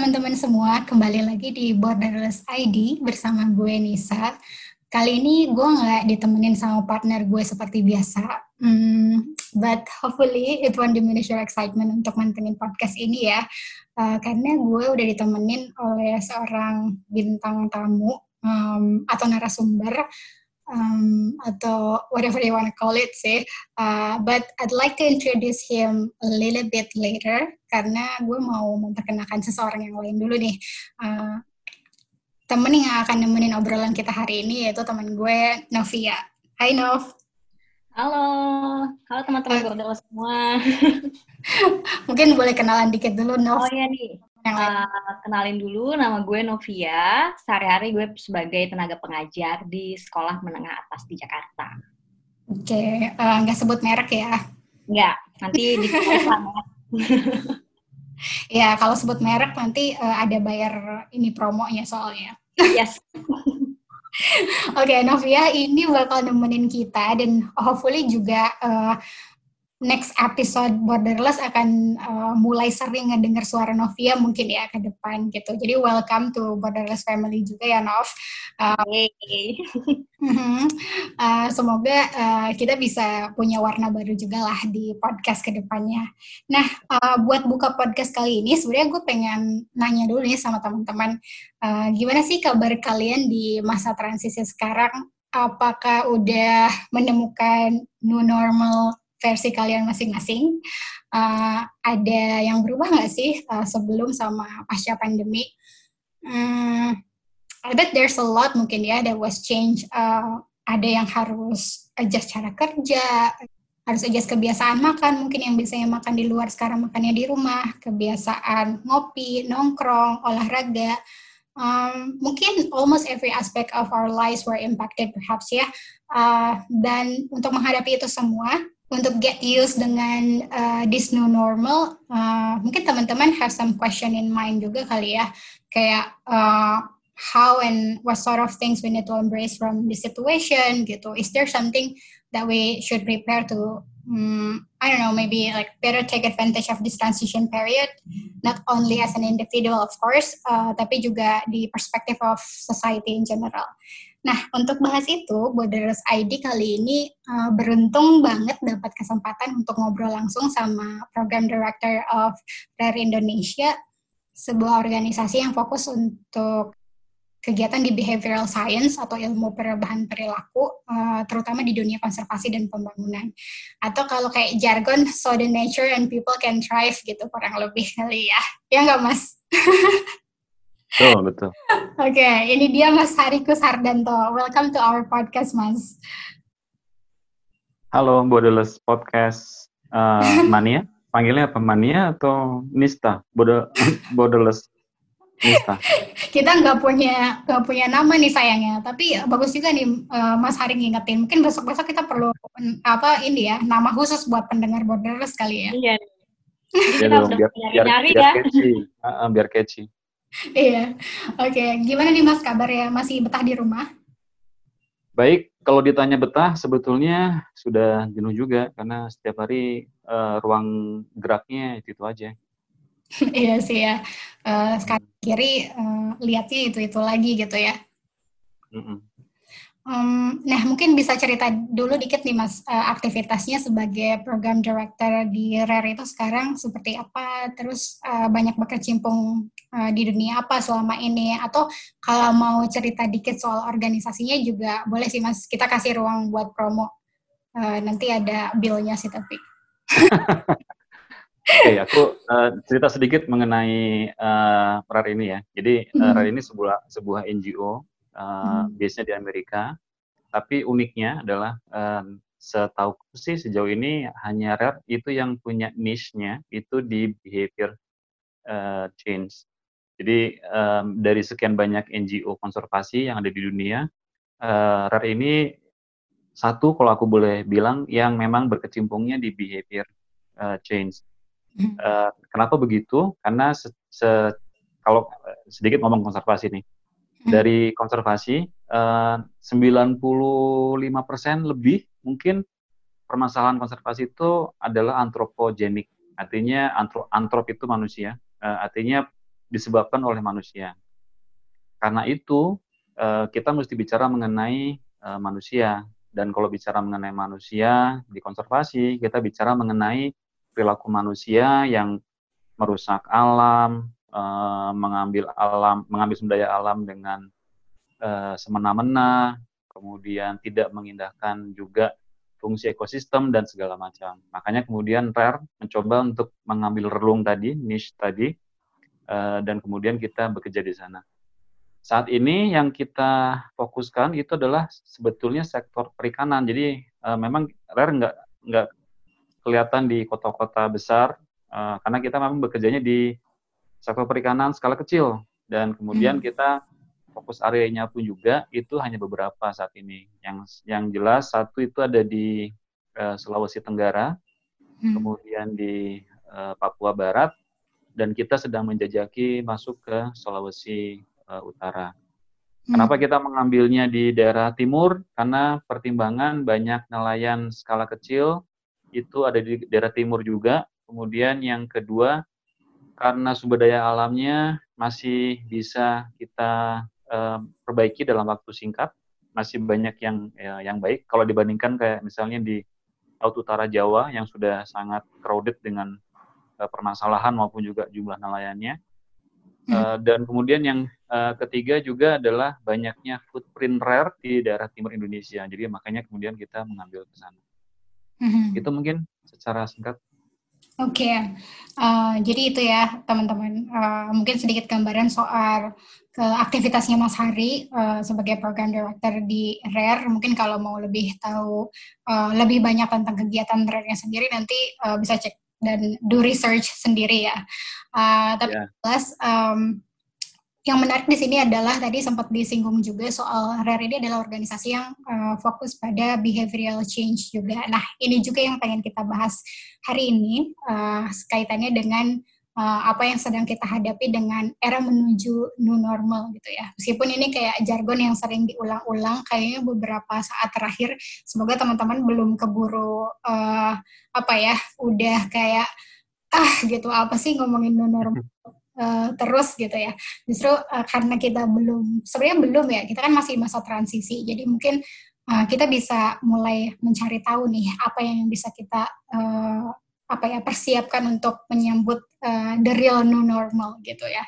teman-teman semua, kembali lagi di Borderless ID bersama gue Nisa. Kali ini gue nggak ditemenin sama partner gue seperti biasa, hmm, but hopefully it won't diminish your excitement untuk mantengin podcast ini ya, uh, karena gue udah ditemenin oleh seorang bintang tamu um, atau narasumber um, atau whatever you want to call it sih. Uh, but I'd like to introduce him a little bit later karena gue mau memperkenalkan seseorang yang lain dulu nih. Uh, temen yang akan nemenin obrolan kita hari ini yaitu teman gue Novia. Hai Nov. Halo, halo teman-teman Gordel semua. Mungkin boleh kenalan dikit dulu Nov. Oh iya nih, uh, kenalin dulu nama gue Novia. Sehari-hari gue sebagai tenaga pengajar di sekolah menengah atas di Jakarta. Oke, okay. uh, nggak sebut merek ya? Nggak, nanti di Ya, kalau sebut merek nanti uh, ada bayar ini promonya soalnya. Yes. Oke, okay, Novia ini bakal nemenin kita dan hopefully juga uh, next episode Borderless akan uh, mulai sering ngedengar suara Novia mungkin ya ke depan gitu. Jadi welcome to Borderless family juga ya Nov. Uh, hey. uh, semoga uh, kita bisa punya warna baru juga lah di podcast ke depannya. Nah, uh, buat buka podcast kali ini sebenarnya gue pengen nanya dulu nih sama teman-teman, uh, gimana sih kabar kalian di masa transisi sekarang? Apakah udah menemukan new normal versi kalian masing-masing. Uh, ada yang berubah nggak sih uh, sebelum sama pasca pandemi? Hmm, I bet there's a lot mungkin ya that was change. Uh, ada yang harus adjust cara kerja, harus adjust kebiasaan makan, mungkin yang biasanya makan di luar sekarang makannya di rumah, kebiasaan ngopi, nongkrong, olahraga. Um, mungkin almost every aspect of our lives were impacted perhaps ya. Uh, dan untuk menghadapi itu semua, untuk get used dengan uh, this new normal, uh, mungkin teman-teman have some question in mind juga kali ya, kayak uh, how and what sort of things we need to embrace from the situation gitu. Is there something that we should prepare to, um, I don't know, maybe like better take advantage of this transition period, not only as an individual of course, uh, tapi juga di perspective of society in general. Nah, untuk bahas itu, Borderless ID kali ini uh, beruntung banget dapat kesempatan untuk ngobrol langsung sama Program Director of Rare Indonesia, sebuah organisasi yang fokus untuk kegiatan di behavioral science atau ilmu perubahan perilaku, uh, terutama di dunia konservasi dan pembangunan. Atau kalau kayak jargon, so the nature and people can thrive gitu kurang lebih kali ya. Ya nggak, Mas? Betul, betul. Oke, okay, ini dia Mas Harikus Hardanto. Welcome to our podcast, Mas. Halo, Bodeles Podcast uh, Mania. Panggilnya apa? Mania atau Nista? Bode, Bodeles Nista. Kita nggak punya nggak punya nama nih sayangnya, tapi bagus juga nih uh, Mas Hari ngingetin. Mungkin besok-besok kita perlu apa ini ya nama khusus buat pendengar Borderless kali ya. Iya. Jadi ya dong, biar, biar, biar, biar catchy. Uh, biar catchy iya. Oke, okay. gimana nih Mas kabar ya? Masih betah di rumah? Baik, kalau ditanya betah sebetulnya sudah jenuh juga karena setiap hari uh, ruang geraknya itu itu aja. iya sih ya. Uh, sekarang kiri uh, lihatnya itu itu lagi gitu ya. Mm -mm. Um, nah, mungkin bisa cerita dulu dikit nih Mas, uh, aktivitasnya sebagai program director di RARE itu sekarang seperti apa, terus uh, banyak berkecimpung uh, di dunia apa selama ini, atau kalau mau cerita dikit soal organisasinya juga boleh sih Mas, kita kasih ruang buat promo. Uh, nanti ada billnya sih tapi. Oke, okay, aku uh, cerita sedikit mengenai uh, RARE ini ya. Jadi uh, RARE ini sebuah sebuah NGO uh, hmm. biasanya di Amerika. Tapi uniknya adalah um, setahu sih sejauh ini hanya Rare itu yang punya niche-nya itu di behavior uh, change. Jadi um, dari sekian banyak NGO konservasi yang ada di dunia, uh, Rare ini satu kalau aku boleh bilang yang memang berkecimpungnya di behavior uh, change. Uh, kenapa begitu? Karena se, se, kalau sedikit ngomong konservasi nih. Dari konservasi uh, 95% lebih mungkin permasalahan konservasi itu adalah antropogenik. Artinya antro, antrop itu manusia. Uh, artinya disebabkan oleh manusia. Karena itu uh, kita mesti bicara mengenai uh, manusia dan kalau bicara mengenai manusia di konservasi kita bicara mengenai perilaku manusia yang merusak alam, uh, mengambil alam, mengambil sumber daya alam dengan uh, semena-mena, kemudian tidak mengindahkan juga fungsi ekosistem dan segala macam. Makanya kemudian RARE mencoba untuk mengambil relung tadi, niche tadi, uh, dan kemudian kita bekerja di sana. Saat ini yang kita fokuskan itu adalah sebetulnya sektor perikanan. Jadi uh, memang RARE nggak nggak kelihatan di kota-kota besar uh, karena kita memang bekerjanya di sektor perikanan skala kecil dan kemudian hmm. kita fokus areanya pun juga itu hanya beberapa saat ini. Yang yang jelas satu itu ada di uh, Sulawesi Tenggara, hmm. kemudian di uh, Papua Barat dan kita sedang menjajaki masuk ke Sulawesi uh, Utara. Hmm. Kenapa kita mengambilnya di daerah timur? Karena pertimbangan banyak nelayan skala kecil itu ada di daerah timur juga. Kemudian yang kedua, karena sumber daya alamnya masih bisa kita uh, perbaiki dalam waktu singkat, masih banyak yang ya, yang baik. Kalau dibandingkan kayak misalnya di Laut Utara Jawa yang sudah sangat crowded dengan uh, permasalahan maupun juga jumlah nelayannya. Uh, dan kemudian yang uh, ketiga juga adalah banyaknya footprint rare di daerah timur Indonesia. Jadi makanya kemudian kita mengambil ke sana. Mm-hmm. Itu mungkin secara singkat. Oke, okay. uh, jadi itu ya teman-teman. Uh, mungkin sedikit gambaran soal ke aktivitasnya Mas Hari uh, sebagai program director di RARE. Mungkin kalau mau lebih tahu uh, lebih banyak tentang kegiatan RARE-nya sendiri nanti uh, bisa cek dan do research sendiri ya. Uh, tapi yeah. plus um, yang menarik di sini adalah tadi sempat disinggung juga soal RARE ini adalah organisasi yang uh, fokus pada behavioral change juga. Nah, ini juga yang pengen kita bahas hari ini uh, kaitannya dengan uh, apa yang sedang kita hadapi dengan era menuju new normal gitu ya. Meskipun ini kayak jargon yang sering diulang-ulang, kayaknya beberapa saat terakhir semoga teman-teman belum keburu uh, apa ya, udah kayak ah gitu apa sih ngomongin new normal uh, terus gitu ya. Justru uh, karena kita belum, sebenarnya belum ya, kita kan masih masa transisi. Jadi mungkin uh, kita bisa mulai mencari tahu nih apa yang bisa kita uh, apa ya persiapkan untuk menyambut uh, the real new normal gitu ya.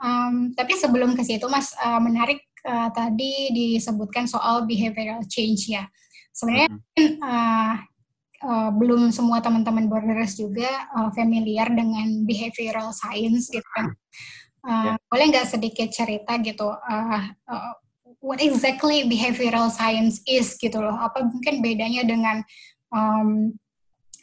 Um, tapi sebelum ke situ, Mas uh, menarik uh, tadi disebutkan soal behavioral change ya. Sebenarnya uh, uh, belum semua teman-teman borderers juga uh, familiar dengan behavioral science gitu kan. Uh, yeah. Boleh nggak sedikit cerita gitu, uh, uh, what exactly behavioral science is gitu loh? Apa mungkin bedanya dengan um,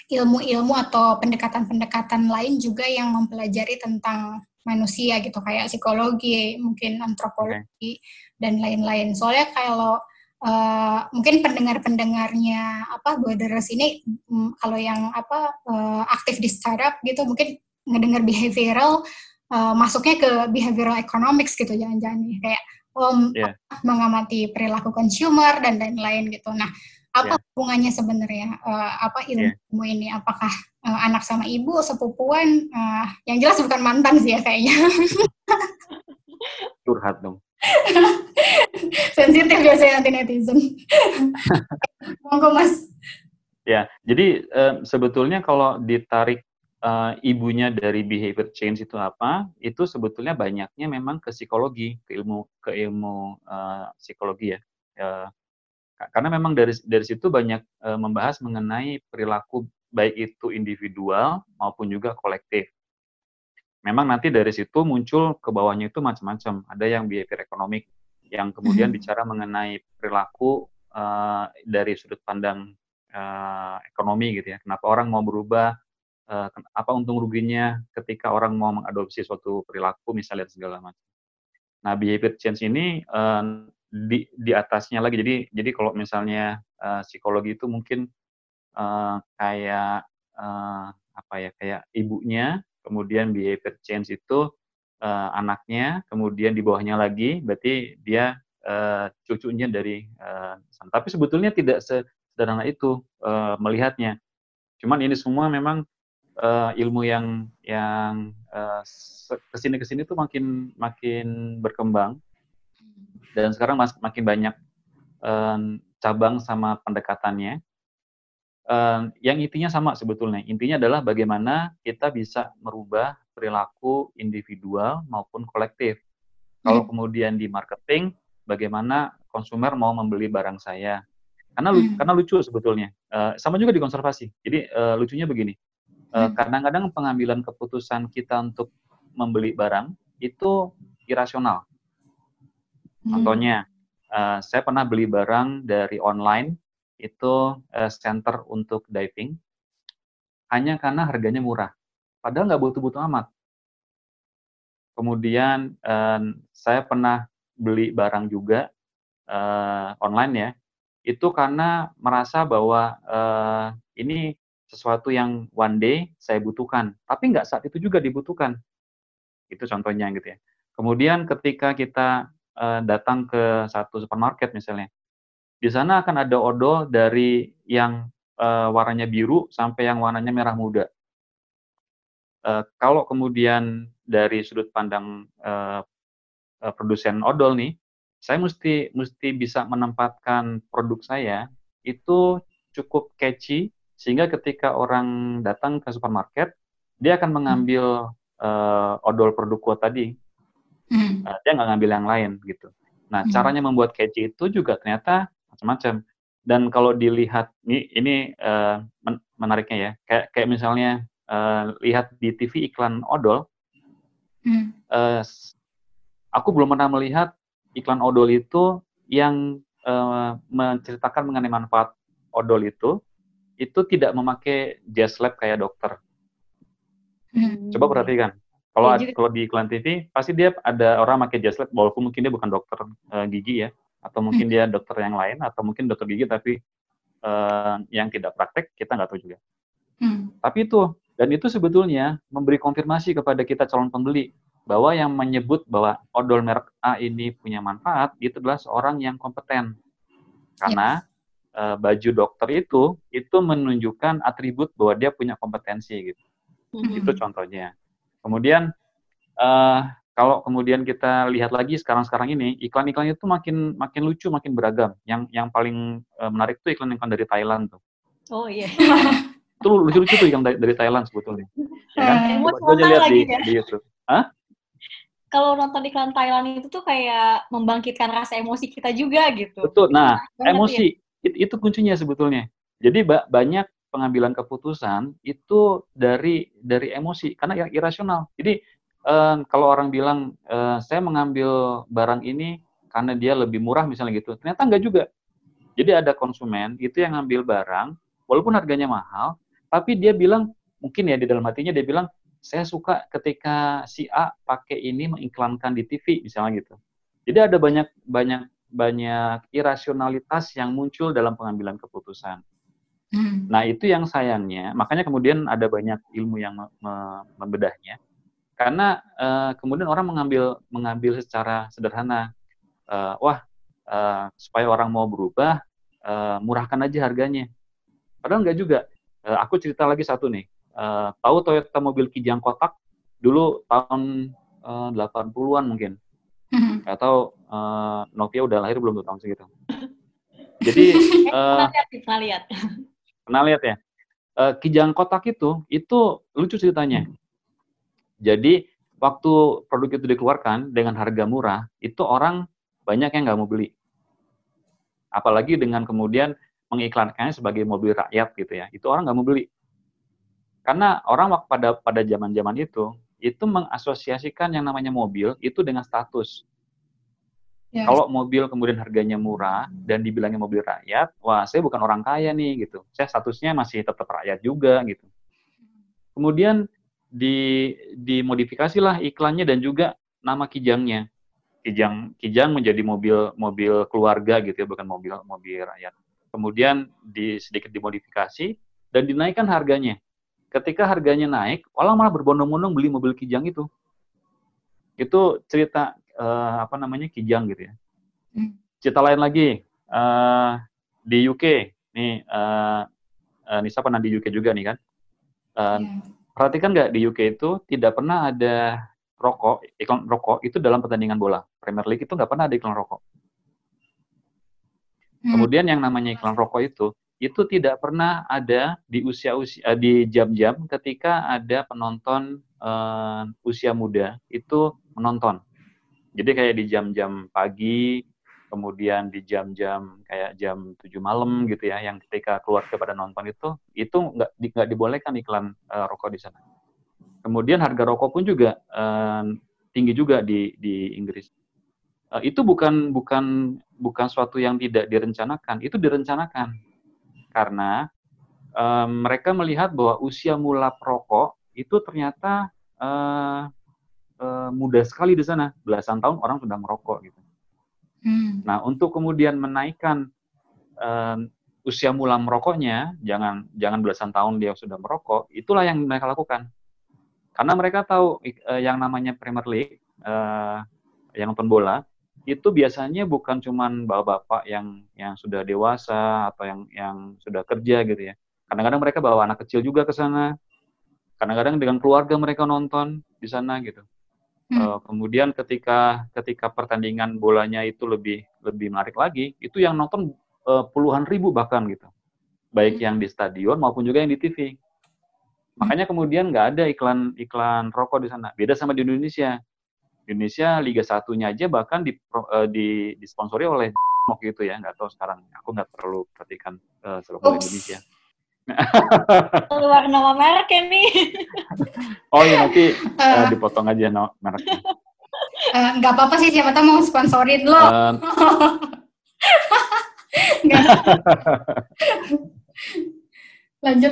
ilmu-ilmu atau pendekatan-pendekatan lain juga yang mempelajari tentang manusia gitu kayak psikologi, mungkin antropologi okay. dan lain-lain. Soalnya kalau uh, mungkin pendengar-pendengarnya apa Borderers ini um, kalau yang apa uh, aktif di startup gitu mungkin ngedengar behavioral uh, masuknya ke behavioral economics gitu jangan-jangan nih kayak um, yeah. mengamati perilaku consumer dan lain-lain gitu. Nah, apa yeah. hubungannya sebenarnya uh, apa ilmu yeah. ini? Apakah uh, anak sama ibu, sepupuan? Uh, yang jelas bukan mantan sih ya kayaknya. Curhat dong. Sensitif biasanya nanti netizen. Monggo Mas. Ya, jadi uh, sebetulnya kalau ditarik uh, ibunya dari behavior change itu apa? Itu sebetulnya banyaknya memang ke psikologi, ke ilmu ke ilmu uh, psikologi ya. Uh, karena memang dari dari situ banyak uh, membahas mengenai perilaku baik itu individual maupun juga kolektif memang nanti dari situ muncul ke bawahnya itu macam-macam. Ada yang behavior ekonomik yang kemudian hmm. bicara mengenai perilaku uh, dari sudut pandang uh, ekonomi gitu ya. Kenapa orang mau berubah? Uh, apa untung ruginya ketika orang mau mengadopsi suatu perilaku misalnya segala macam. Nah, behavior change ini uh, di di atasnya lagi. Jadi jadi kalau misalnya uh, psikologi itu mungkin uh, kayak uh, apa ya kayak ibunya kemudian behavior change itu uh, anaknya, kemudian di bawahnya lagi berarti dia uh, cucunya dari uh, Tapi sebetulnya tidak sederhana itu uh, melihatnya. Cuman ini semua memang uh, ilmu yang yang uh, ke sini ke sini tuh makin makin berkembang dan sekarang makin banyak um, cabang sama pendekatannya. Um, yang intinya sama sebetulnya. Intinya adalah bagaimana kita bisa merubah perilaku individual maupun kolektif. Kalau hmm. kemudian di marketing, bagaimana konsumer mau membeli barang saya? Karena hmm. karena lucu sebetulnya. Uh, sama juga di konservasi. Jadi uh, lucunya begini. Uh, kadang-kadang pengambilan keputusan kita untuk membeli barang itu irasional. Hmm. Contohnya, uh, saya pernah beli barang dari online itu uh, center untuk diving hanya karena harganya murah. Padahal nggak butuh-butuh amat. Kemudian uh, saya pernah beli barang juga uh, online ya, itu karena merasa bahwa uh, ini sesuatu yang one day saya butuhkan, tapi nggak saat itu juga dibutuhkan. Itu contohnya gitu ya. Kemudian ketika kita uh, datang ke satu supermarket misalnya, di sana akan ada odol dari yang uh, warnanya biru sampai yang warnanya merah muda. Uh, kalau kemudian dari sudut pandang uh, uh, produsen odol nih, saya mesti mesti bisa menempatkan produk saya itu cukup catchy sehingga ketika orang datang ke supermarket dia akan mengambil uh, odol produk kuat tadi. Uh, dia nggak ngambil yang lain gitu. Nah, hmm. caranya membuat catchy itu juga ternyata macam-macam. Dan kalau dilihat ini ini uh, menariknya ya, kayak kayak misalnya uh, lihat di TV iklan odol, hmm. uh, aku belum pernah melihat iklan odol itu yang uh, menceritakan mengenai manfaat odol itu itu tidak memakai jazz lab kayak dokter. Hmm. Coba perhatikan. Kalau ya, kalau di iklan TV pasti dia ada orang pakai jas lab walaupun mungkin dia bukan dokter uh, gigi ya atau mungkin dia dokter yang lain atau mungkin dokter gigi tapi uh, yang tidak praktek kita nggak tahu juga. Hmm. Tapi itu dan itu sebetulnya memberi konfirmasi kepada kita calon pembeli bahwa yang menyebut bahwa odol merek A ini punya manfaat itu adalah seorang yang kompeten karena yes. uh, baju dokter itu itu menunjukkan atribut bahwa dia punya kompetensi gitu. Hmm. Itu contohnya. Kemudian uh, kalau kemudian kita lihat lagi sekarang-sekarang ini iklan-iklan itu makin makin lucu, makin beragam. Yang yang paling uh, menarik tuh iklan-iklan dari Thailand tuh. Oh iya. itu lucu-lucu tuh yang dari, dari Thailand sebetulnya. Ya kan? Coba lihat di, ya? di YouTube. Hah? Kalau nonton iklan Thailand itu tuh kayak membangkitkan rasa emosi kita juga gitu. Betul. Nah, emosi ya? itu, itu kuncinya sebetulnya. Jadi ba banyak pengambilan keputusan itu dari dari emosi karena yang irasional. Jadi eh, kalau orang bilang eh, saya mengambil barang ini karena dia lebih murah misalnya gitu, ternyata enggak juga. Jadi ada konsumen itu yang ngambil barang walaupun harganya mahal, tapi dia bilang mungkin ya di dalam hatinya dia bilang saya suka ketika si A pakai ini mengiklankan di TV misalnya gitu. Jadi ada banyak banyak banyak irasionalitas yang muncul dalam pengambilan keputusan. Hmm. Nah, itu yang sayangnya, makanya kemudian ada banyak ilmu yang me me membedahnya. Karena uh, kemudian orang mengambil mengambil secara sederhana, uh, wah uh, supaya orang mau berubah, uh, murahkan aja harganya. Padahal enggak juga. Uh, aku cerita lagi satu nih. Uh, tahu Toyota mobil Kijang kotak dulu tahun uh, 80-an mungkin. Hmm. Atau uh, Novia udah lahir belum tuh tahun segitu. Jadi uh, pernah lihat. Pernah lihat ya? Uh, Kijang kotak itu, itu lucu ceritanya. Jadi waktu produk itu dikeluarkan dengan harga murah, itu orang banyak yang nggak mau beli. Apalagi dengan kemudian mengiklankannya sebagai mobil rakyat gitu ya, itu orang nggak mau beli. Karena orang waktu pada pada zaman-zaman itu, itu mengasosiasikan yang namanya mobil itu dengan status. Yes. Kalau mobil kemudian harganya murah dan dibilangnya mobil rakyat, wah saya bukan orang kaya nih gitu. Saya statusnya masih tetap rakyat juga gitu. Kemudian di dimodifikasilah iklannya dan juga nama kijangnya. Kijang kijang menjadi mobil mobil keluarga gitu ya, bukan mobil mobil rakyat. Kemudian di sedikit dimodifikasi dan dinaikkan harganya. Ketika harganya naik, orang malah berbondong-bondong beli mobil kijang itu. Itu cerita uh, apa namanya kijang gitu ya. Hmm. Cerita lain lagi uh, di UK nih uh, uh, Nisa pernah di UK juga nih kan. Uh, yeah. Perhatikan nggak di UK itu tidak pernah ada rokok, iklan rokok itu dalam pertandingan bola. Premier League itu nggak pernah ada iklan rokok. Hmm. Kemudian yang namanya iklan rokok itu itu tidak pernah ada di usia-usia eh, di jam-jam ketika ada penonton uh, usia muda itu menonton. Jadi kayak di jam-jam pagi, kemudian di jam-jam kayak jam 7 malam gitu ya, yang ketika keluar kepada nonton itu, itu nggak nggak dibolehkan iklan uh, rokok di sana. Kemudian harga rokok pun juga uh, tinggi juga di di Inggris. Uh, itu bukan bukan bukan suatu yang tidak direncanakan, itu direncanakan karena um, mereka melihat bahwa usia mula perokok itu ternyata uh, uh, mudah sekali di sana. Belasan tahun orang sudah merokok gitu. Hmm. Nah, untuk kemudian menaikkan um, usia mula merokoknya, jangan jangan belasan tahun dia sudah merokok, itulah yang mereka lakukan. Karena mereka tahu uh, yang namanya Premier League, uh, yang nonton bola, itu biasanya bukan cuman bapak-bapak yang yang sudah dewasa atau yang yang sudah kerja gitu ya. Kadang-kadang mereka bawa anak kecil juga ke sana. Kadang-kadang dengan keluarga mereka nonton di sana gitu. Hmm. Uh, kemudian ketika ketika pertandingan bolanya itu lebih lebih menarik lagi, itu yang nonton uh, puluhan ribu bahkan gitu. Baik hmm. yang di stadion maupun juga yang di TV. Makanya kemudian nggak ada iklan iklan rokok di sana. Beda sama di Indonesia. Indonesia Liga Satunya aja bahkan di, uh, di disponsori oleh waktu itu ya nggak tahu sekarang aku nggak terlalu perhatikan uh, sepak bola Indonesia keluar nama merek ya nih oh iya nanti uh, dipotong aja nama mereknya. Nggak uh, apa-apa sih siapa tahu mau sponsorin lo. Uh, lanjut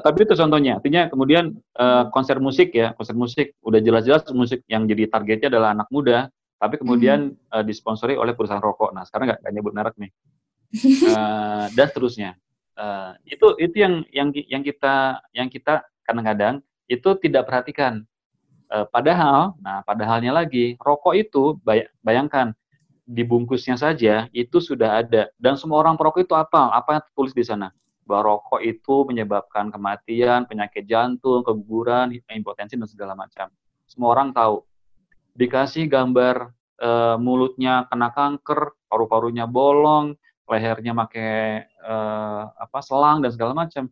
tapi itu contohnya artinya kemudian uh, konser musik ya konser musik udah jelas-jelas musik yang jadi targetnya adalah anak muda tapi kemudian hmm. uh, disponsori oleh perusahaan rokok. Nah sekarang nggak nyebut merek nih. Uh, dan seterusnya uh, itu itu yang yang yang kita yang kita kadang-kadang itu tidak perhatikan uh, padahal nah padahalnya lagi rokok itu bay bayangkan dibungkusnya saja itu sudah ada dan semua orang perokok itu apa apa yang tertulis di sana bahwa rokok itu menyebabkan kematian, penyakit jantung, keguguran, impotensi dan segala macam. Semua orang tahu. Dikasih gambar e, mulutnya kena kanker, paru-parunya bolong, lehernya pakai e, apa selang dan segala macam.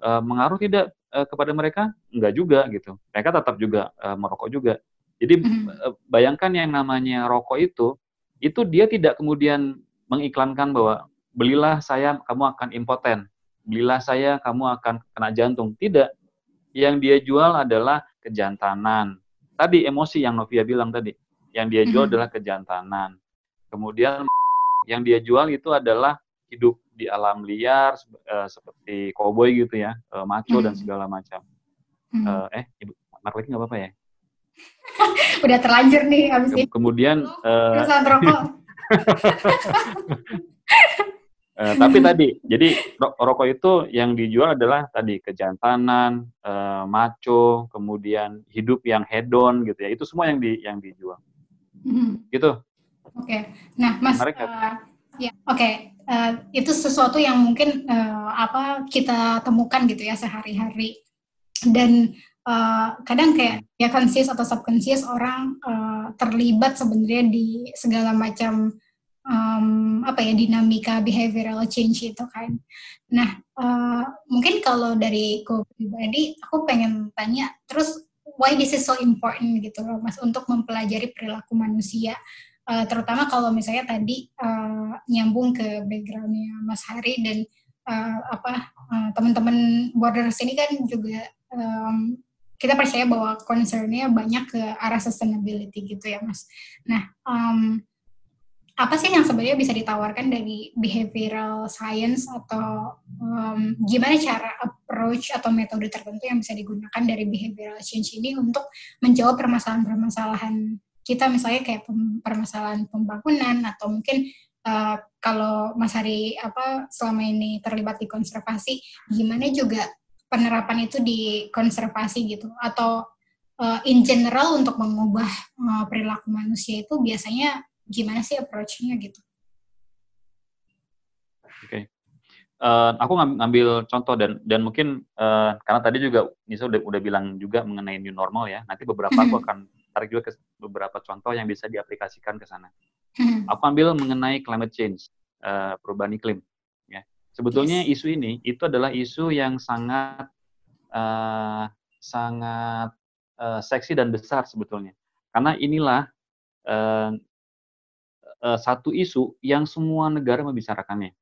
E, mengaruh tidak e, kepada mereka? Enggak juga gitu. Mereka tetap juga e, merokok juga. Jadi mm-hmm. bayangkan yang namanya rokok itu, itu dia tidak kemudian mengiklankan bahwa belilah saya kamu akan impoten belilah saya kamu akan kena jantung. Tidak. Yang dia jual adalah kejantanan. Tadi emosi yang Novia bilang tadi. Yang dia jual mm -hmm. adalah kejantanan. Kemudian yang dia jual itu adalah hidup di alam liar uh, seperti koboi gitu ya, uh, maco hmm. dan segala macam. Hmm. Uh, eh, ibu, lagi nggak apa-apa ya? Udah terlanjur nih abis ini. Kemudian. Uh, Uh, tapi tadi, jadi rokok itu yang dijual adalah tadi kejantanan, uh, maco, kemudian hidup yang hedon gitu ya. Itu semua yang di yang dijual. Hmm. Gitu. Oke. Okay. Nah, Mas uh, ya, oke. Okay. Uh, itu sesuatu yang mungkin uh, apa kita temukan gitu ya sehari-hari. Dan uh, kadang kayak ya conscious atau subconscious orang uh, terlibat sebenarnya di segala macam um, apa ya dinamika behavioral change itu kan. Nah uh, mungkin kalau dari aku pribadi aku pengen tanya terus why this is so important gitu loh mas untuk mempelajari perilaku manusia. Uh, terutama kalau misalnya tadi uh, nyambung ke backgroundnya Mas Hari dan uh, apa uh, teman-teman borders ini kan juga um, kita percaya bahwa concernnya banyak ke arah sustainability gitu ya Mas. Nah um, apa sih yang sebenarnya bisa ditawarkan dari behavioral science atau um, gimana cara approach atau metode tertentu yang bisa digunakan dari behavioral change ini untuk menjawab permasalahan-permasalahan kita misalnya kayak permasalahan pembangunan atau mungkin uh, kalau Mas Hari apa selama ini terlibat di konservasi gimana juga penerapan itu di konservasi gitu atau uh, in general untuk mengubah uh, perilaku manusia itu biasanya gimana sih approach-nya gitu? Oke. Okay. uh, aku ngambil contoh dan dan mungkin uh, karena tadi juga Nisa udah udah bilang juga mengenai new normal ya. Nanti beberapa aku mm-hmm. akan tarik juga ke beberapa contoh yang bisa diaplikasikan ke sana. Mm-hmm. Aku ambil mengenai climate change, uh, perubahan iklim. Ya, sebetulnya yes. isu ini itu adalah isu yang sangat uh, sangat uh, seksi dan besar sebetulnya. Karena inilah uh, uh, satu isu yang semua negara membicarakannya.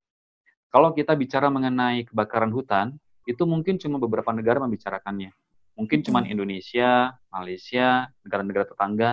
Kalau kita bicara mengenai kebakaran hutan, itu mungkin cuma beberapa negara membicarakannya. Mungkin cuma Indonesia, Malaysia, negara-negara tetangga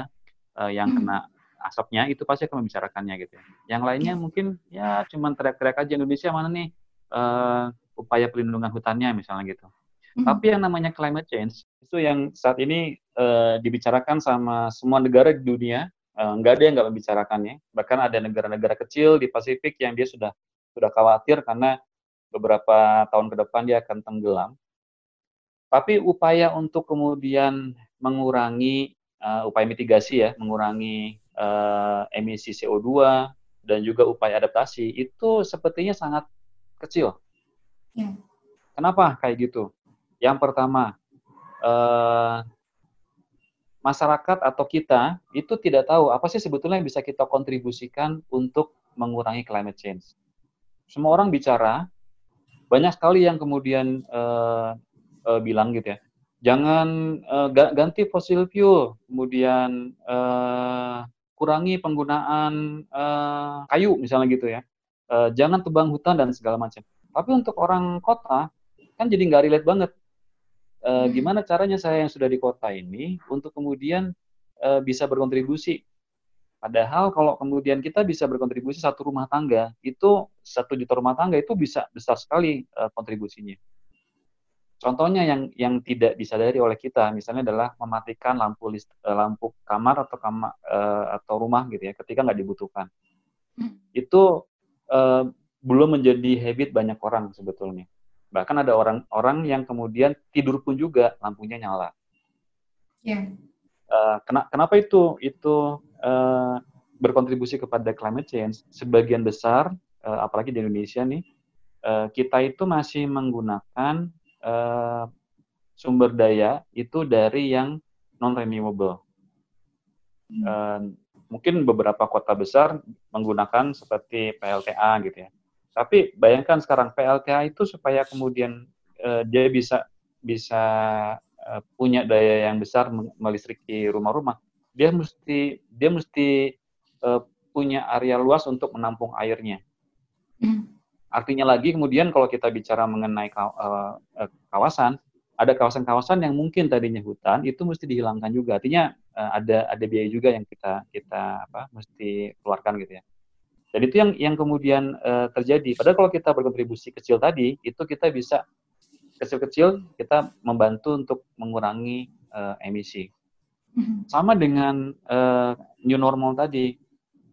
uh, yang kena asapnya itu pasti akan membicarakannya gitu. Ya. Yang lainnya mungkin ya cuma teriak-teriak aja Indonesia mana nih uh, upaya pelindungan hutannya misalnya gitu. Mm-hmm. Tapi yang namanya climate change itu yang saat ini uh, dibicarakan sama semua negara di dunia, uh, nggak ada yang nggak membicarakannya. Bahkan ada negara-negara kecil di Pasifik yang dia sudah sudah khawatir karena beberapa tahun ke depan dia akan tenggelam. Tapi upaya untuk kemudian mengurangi uh, upaya mitigasi ya, mengurangi uh, emisi CO2 dan juga upaya adaptasi itu sepertinya sangat kecil. Ya. Kenapa kayak gitu? Yang pertama, uh, masyarakat atau kita itu tidak tahu apa sih sebetulnya yang bisa kita kontribusikan untuk mengurangi climate change semua orang bicara, banyak sekali yang kemudian uh, uh, bilang gitu ya, jangan uh, ganti fosil fuel, kemudian uh, kurangi penggunaan uh, kayu misalnya gitu ya, uh, jangan tebang hutan dan segala macam. Tapi untuk orang kota kan jadi nggak relate banget. Uh, gimana caranya saya yang sudah di kota ini untuk kemudian uh, bisa berkontribusi Padahal kalau kemudian kita bisa berkontribusi satu rumah tangga, itu satu juta rumah tangga itu bisa besar sekali uh, kontribusinya. Contohnya yang yang tidak disadari oleh kita, misalnya adalah mematikan lampu list, uh, lampu kamar atau kamar uh, atau rumah gitu ya, ketika nggak dibutuhkan. Hmm. Itu uh, belum menjadi habit banyak orang sebetulnya. Bahkan ada orang-orang yang kemudian tidur pun juga lampunya nyala. Yeah. Ya. Uh, kenapa itu itu uh, berkontribusi kepada climate change, sebagian besar, uh, apalagi di Indonesia nih, uh, kita itu masih menggunakan uh, sumber daya itu dari yang non renewable. Hmm. Uh, mungkin beberapa kota besar menggunakan seperti PLTA gitu ya. Tapi bayangkan sekarang PLTA itu supaya kemudian uh, dia bisa bisa uh, punya daya yang besar melistriki rumah-rumah, dia mesti dia mesti uh, punya area luas untuk menampung airnya. Artinya lagi kemudian kalau kita bicara mengenai uh, kawasan, ada kawasan-kawasan yang mungkin tadinya hutan itu mesti dihilangkan juga. Artinya uh, ada ada biaya juga yang kita kita apa mesti keluarkan gitu ya. Dan itu yang yang kemudian uh, terjadi. Padahal kalau kita berkontribusi kecil tadi, itu kita bisa kecil-kecil kita membantu untuk mengurangi uh, emisi. Mm-hmm. Sama dengan uh, new normal tadi.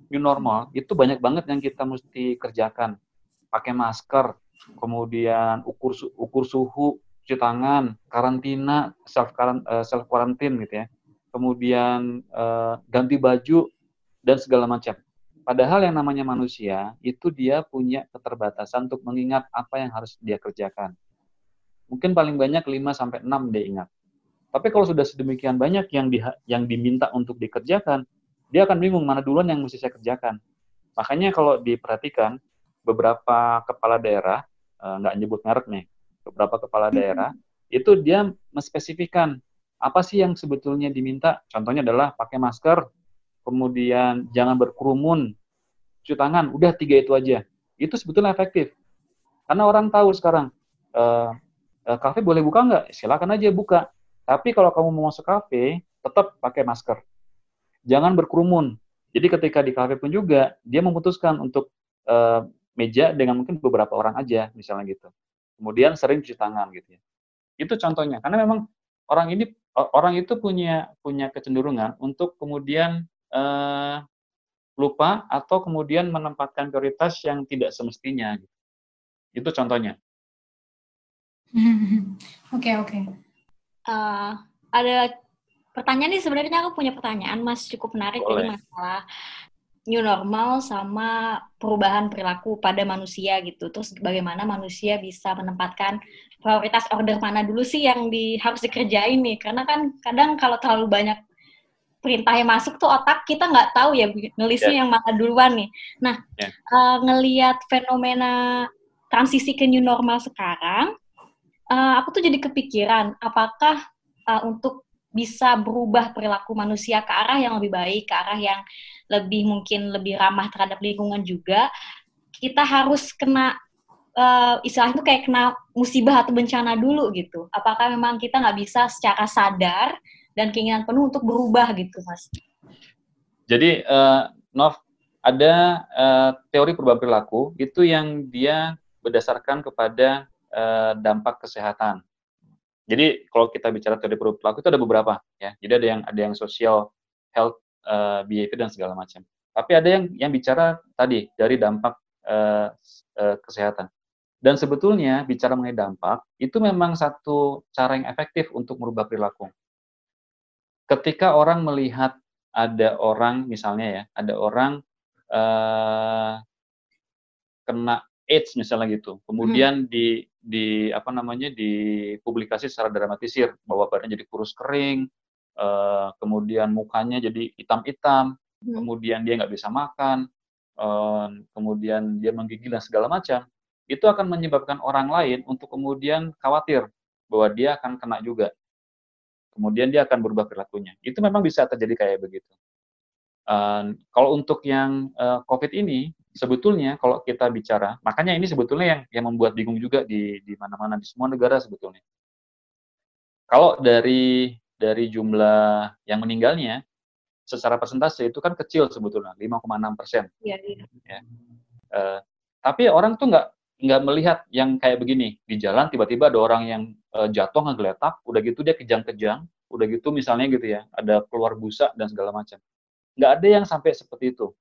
New normal itu banyak banget yang kita mesti kerjakan. Pakai masker, kemudian ukur ukur suhu, cuci tangan, karantina, self uh, self quarantine gitu ya. Kemudian uh, ganti baju dan segala macam. Padahal yang namanya manusia itu dia punya keterbatasan untuk mengingat apa yang harus dia kerjakan. Mungkin paling banyak 5 sampai 6 dia ingat. Tapi kalau sudah sedemikian banyak yang di, yang diminta untuk dikerjakan, dia akan bingung mana duluan yang mesti saya kerjakan. Makanya kalau diperhatikan beberapa kepala daerah eh, nggak nyebut merek nih, beberapa kepala daerah itu dia menspesifikkan apa sih yang sebetulnya diminta. Contohnya adalah pakai masker, kemudian jangan berkerumun, cuci tangan, udah tiga itu aja. Itu sebetulnya efektif. Karena orang tahu sekarang, uh, kafe boleh buka nggak? Silakan aja buka. Tapi kalau kamu mau masuk kafe, tetap pakai masker. Jangan berkerumun. Jadi ketika di kafe pun juga, dia memutuskan untuk uh, meja dengan mungkin beberapa orang aja, misalnya gitu. Kemudian sering cuci tangan gitu ya. Itu contohnya. Karena memang orang ini orang itu punya punya kecenderungan untuk kemudian uh, lupa atau kemudian menempatkan prioritas yang tidak semestinya. Gitu. Itu contohnya. Oke oke uh, ada pertanyaan nih sebenarnya aku punya pertanyaan mas cukup menarik Boleh. jadi masalah new normal sama perubahan perilaku pada manusia gitu. Terus bagaimana manusia bisa menempatkan prioritas order mana dulu sih yang di, harus dikerjain nih? Karena kan kadang kalau terlalu banyak perintah yang masuk tuh otak kita nggak tahu ya ngelisnya yeah. yang mana duluan nih. Nah, yeah. Ya. uh, ngelihat fenomena transisi ke new normal sekarang, uh, aku tuh jadi kepikiran apakah uh, untuk bisa berubah perilaku manusia ke arah yang lebih baik, ke arah yang lebih mungkin lebih ramah terhadap lingkungan juga, kita harus kena uh, istilahnya kayak kena musibah atau bencana dulu gitu. Apakah memang kita nggak bisa secara sadar dan keinginan penuh untuk berubah gitu, Mas? Jadi, uh, Nov, ada uh, teori perubahan perilaku itu yang dia berdasarkan kepada uh, dampak kesehatan. Jadi kalau kita bicara teori perilaku itu ada beberapa ya. Jadi ada yang ada yang social health uh, behavior dan segala macam. Tapi ada yang yang bicara tadi dari dampak uh, uh, kesehatan. Dan sebetulnya bicara mengenai dampak itu memang satu cara yang efektif untuk merubah perilaku. Ketika orang melihat ada orang misalnya ya, ada orang uh, kena AIDS misalnya gitu, kemudian hmm. di di apa namanya dipublikasi secara dramatisir bahwa badannya jadi kurus kering, uh, kemudian mukanya jadi hitam-hitam, hmm. kemudian dia nggak bisa makan, uh, kemudian dia menggigil dan segala macam, itu akan menyebabkan orang lain untuk kemudian khawatir bahwa dia akan kena juga. Kemudian dia akan berubah perilakunya. Itu memang bisa terjadi kayak begitu. Uh, kalau untuk yang uh, COVID ini, sebetulnya kalau kita bicara, makanya ini sebetulnya yang yang membuat bingung juga di di mana-mana di semua negara sebetulnya. Kalau dari dari jumlah yang meninggalnya, secara persentase itu kan kecil sebetulnya, 5,6 persen. Iya, iya. Ya. Uh, tapi orang tuh nggak nggak melihat yang kayak begini di jalan tiba-tiba ada orang yang uh, jatuh ngegeletak, udah gitu dia kejang-kejang, udah gitu misalnya gitu ya, ada keluar busa dan segala macam. Nggak ada yang sampai seperti itu.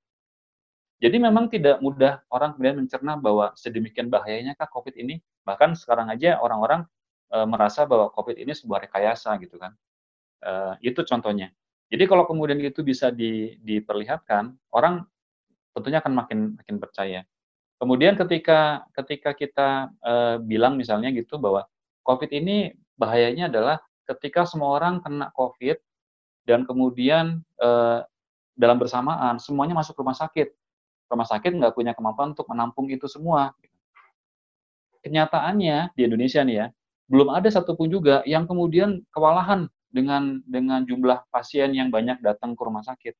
Jadi memang tidak mudah orang kemudian mencerna bahwa sedemikian bahayanya kah COVID ini. Bahkan sekarang aja orang-orang e, merasa bahwa COVID ini sebuah rekayasa gitu kan. E, itu contohnya. Jadi kalau kemudian itu bisa di, diperlihatkan, orang tentunya akan makin makin percaya. Kemudian ketika ketika kita e, bilang misalnya gitu bahwa COVID ini bahayanya adalah ketika semua orang kena COVID dan kemudian e, dalam bersamaan semuanya masuk rumah sakit rumah sakit nggak punya kemampuan untuk menampung itu semua. Kenyataannya di Indonesia nih ya, belum ada satupun juga yang kemudian kewalahan dengan dengan jumlah pasien yang banyak datang ke rumah sakit.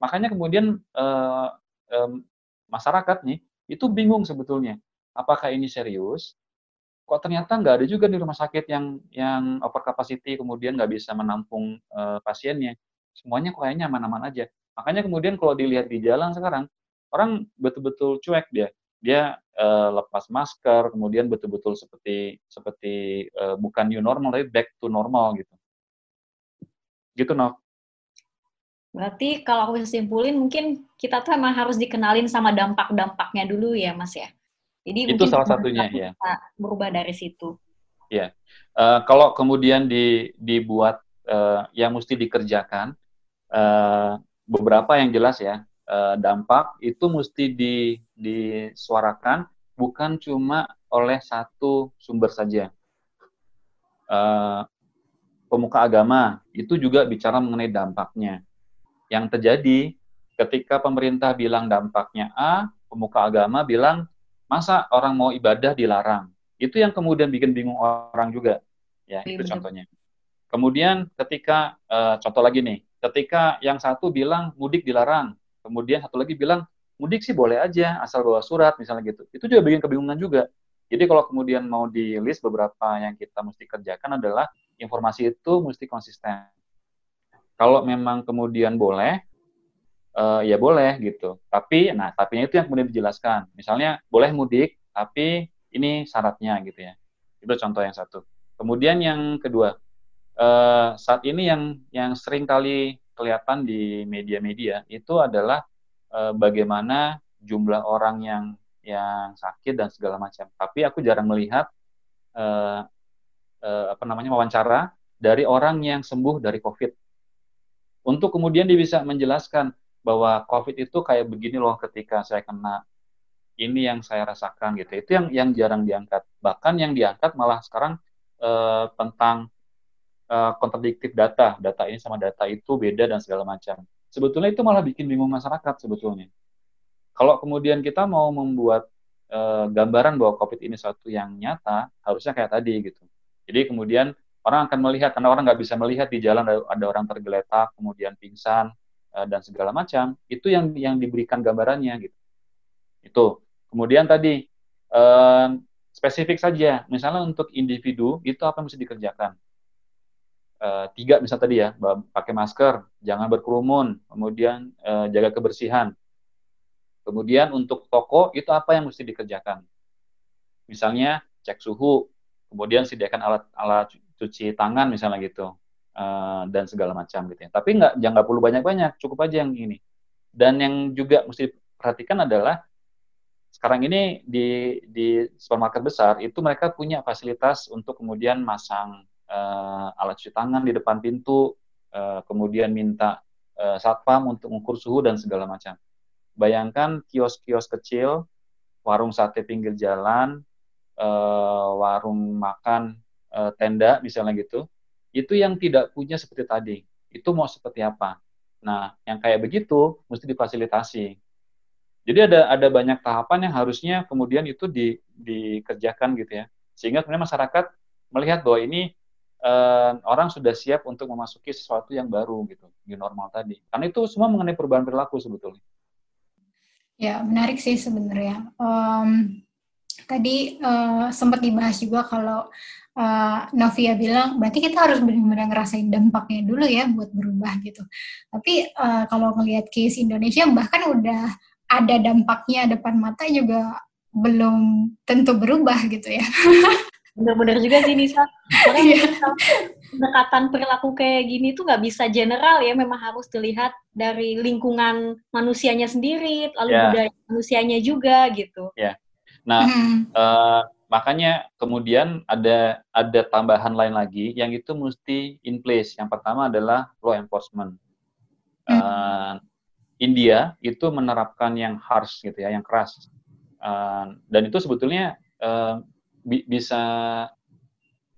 Makanya kemudian eh, eh, masyarakat nih itu bingung sebetulnya, apakah ini serius? Kok ternyata nggak ada juga di rumah sakit yang yang over capacity kemudian nggak bisa menampung eh, pasiennya. Semuanya kayaknya aman-aman aja. Makanya kemudian kalau dilihat di jalan sekarang, orang betul-betul cuek dia. Dia uh, lepas masker kemudian betul-betul seperti seperti uh, bukan new normal tapi back to normal gitu. Gitu no berarti kalau aku bisa simpulin mungkin kita tuh emang harus dikenalin sama dampak-dampaknya dulu ya mas ya? Jadi itu salah satunya ya berubah dari situ. Ya uh, kalau kemudian di, dibuat uh, yang mesti dikerjakan uh, beberapa yang jelas ya uh, dampak itu mesti di, disuarakan bukan cuma oleh satu sumber saja. Uh, pemuka agama itu juga bicara mengenai dampaknya. Yang terjadi ketika pemerintah bilang dampaknya A, pemuka agama bilang masa orang mau ibadah dilarang. Itu yang kemudian bikin bingung orang juga. Ya, itu iya, contohnya. Kemudian ketika uh, contoh lagi nih, ketika yang satu bilang mudik dilarang, Kemudian satu lagi bilang, mudik sih boleh aja, asal bawa surat, misalnya gitu. Itu juga bikin kebingungan juga. Jadi kalau kemudian mau di list beberapa yang kita mesti kerjakan adalah informasi itu mesti konsisten. Kalau memang kemudian boleh, uh, ya boleh gitu. Tapi, nah, tapinya itu yang kemudian dijelaskan. Misalnya boleh mudik, tapi ini syaratnya gitu ya. Itu contoh yang satu. Kemudian yang kedua, uh, saat ini yang yang sering kali kelihatan di media-media itu adalah e, bagaimana jumlah orang yang yang sakit dan segala macam. Tapi aku jarang melihat e, e, apa namanya wawancara dari orang yang sembuh dari COVID. Untuk kemudian dia bisa menjelaskan bahwa COVID itu kayak begini loh ketika saya kena ini yang saya rasakan gitu. Itu yang yang jarang diangkat. Bahkan yang diangkat malah sekarang eh, tentang eh, kontradiktif data. Data ini sama data itu beda dan segala macam. Sebetulnya itu malah bikin bingung masyarakat sebetulnya. Kalau kemudian kita mau membuat eh, gambaran bahwa COVID ini suatu yang nyata, harusnya kayak tadi gitu. Jadi kemudian orang akan melihat karena orang nggak bisa melihat di jalan ada, ada orang tergeletak, kemudian pingsan eh, dan segala macam. Itu yang yang diberikan gambarannya gitu. Itu Kemudian tadi eh, spesifik saja, misalnya untuk individu itu apa yang mesti dikerjakan? Eh, tiga misalnya tadi ya, pakai masker, jangan berkerumun, kemudian eh, jaga kebersihan. Kemudian untuk toko itu apa yang mesti dikerjakan? Misalnya cek suhu, kemudian sediakan alat-alat cuci tangan misalnya gitu, uh, dan segala macam gitu ya. Tapi nggak jangan perlu banyak-banyak, cukup aja yang ini. Dan yang juga mesti perhatikan adalah sekarang ini di di supermarket besar itu mereka punya fasilitas untuk kemudian masang uh, alat cuci tangan di depan pintu, uh, kemudian minta uh, satpam untuk mengukur suhu dan segala macam. Bayangkan kios-kios kecil, warung sate pinggir jalan, uh, warung makan uh, tenda misalnya gitu, itu yang tidak punya seperti tadi. Itu mau seperti apa? Nah, yang kayak begitu mesti difasilitasi jadi ada ada banyak tahapan yang harusnya kemudian itu di, dikerjakan gitu ya. Sehingga kemudian masyarakat melihat bahwa ini uh, orang sudah siap untuk memasuki sesuatu yang baru gitu, di normal tadi. Karena itu semua mengenai perubahan perilaku sebetulnya. Ya, menarik sih sebenarnya. Um, tadi uh, sempat dibahas juga kalau uh, Novia bilang berarti kita harus benar-benar ngerasain dampaknya dulu ya buat berubah gitu. Tapi uh, kalau ngelihat case Indonesia bahkan udah ada dampaknya depan mata juga belum tentu berubah gitu ya. Bener-bener juga sih Nisa. Karena yeah. pendekatan perilaku kayak gini tuh nggak bisa general ya, memang harus dilihat dari lingkungan manusianya sendiri, lalu yeah. budaya manusianya juga gitu. Ya. Yeah. Nah, mm. uh, makanya kemudian ada ada tambahan lain lagi yang itu mesti in place. Yang pertama adalah law enforcement. Mm. Uh, India itu menerapkan yang harsh gitu ya, yang keras. Uh, dan itu sebetulnya uh, bi bisa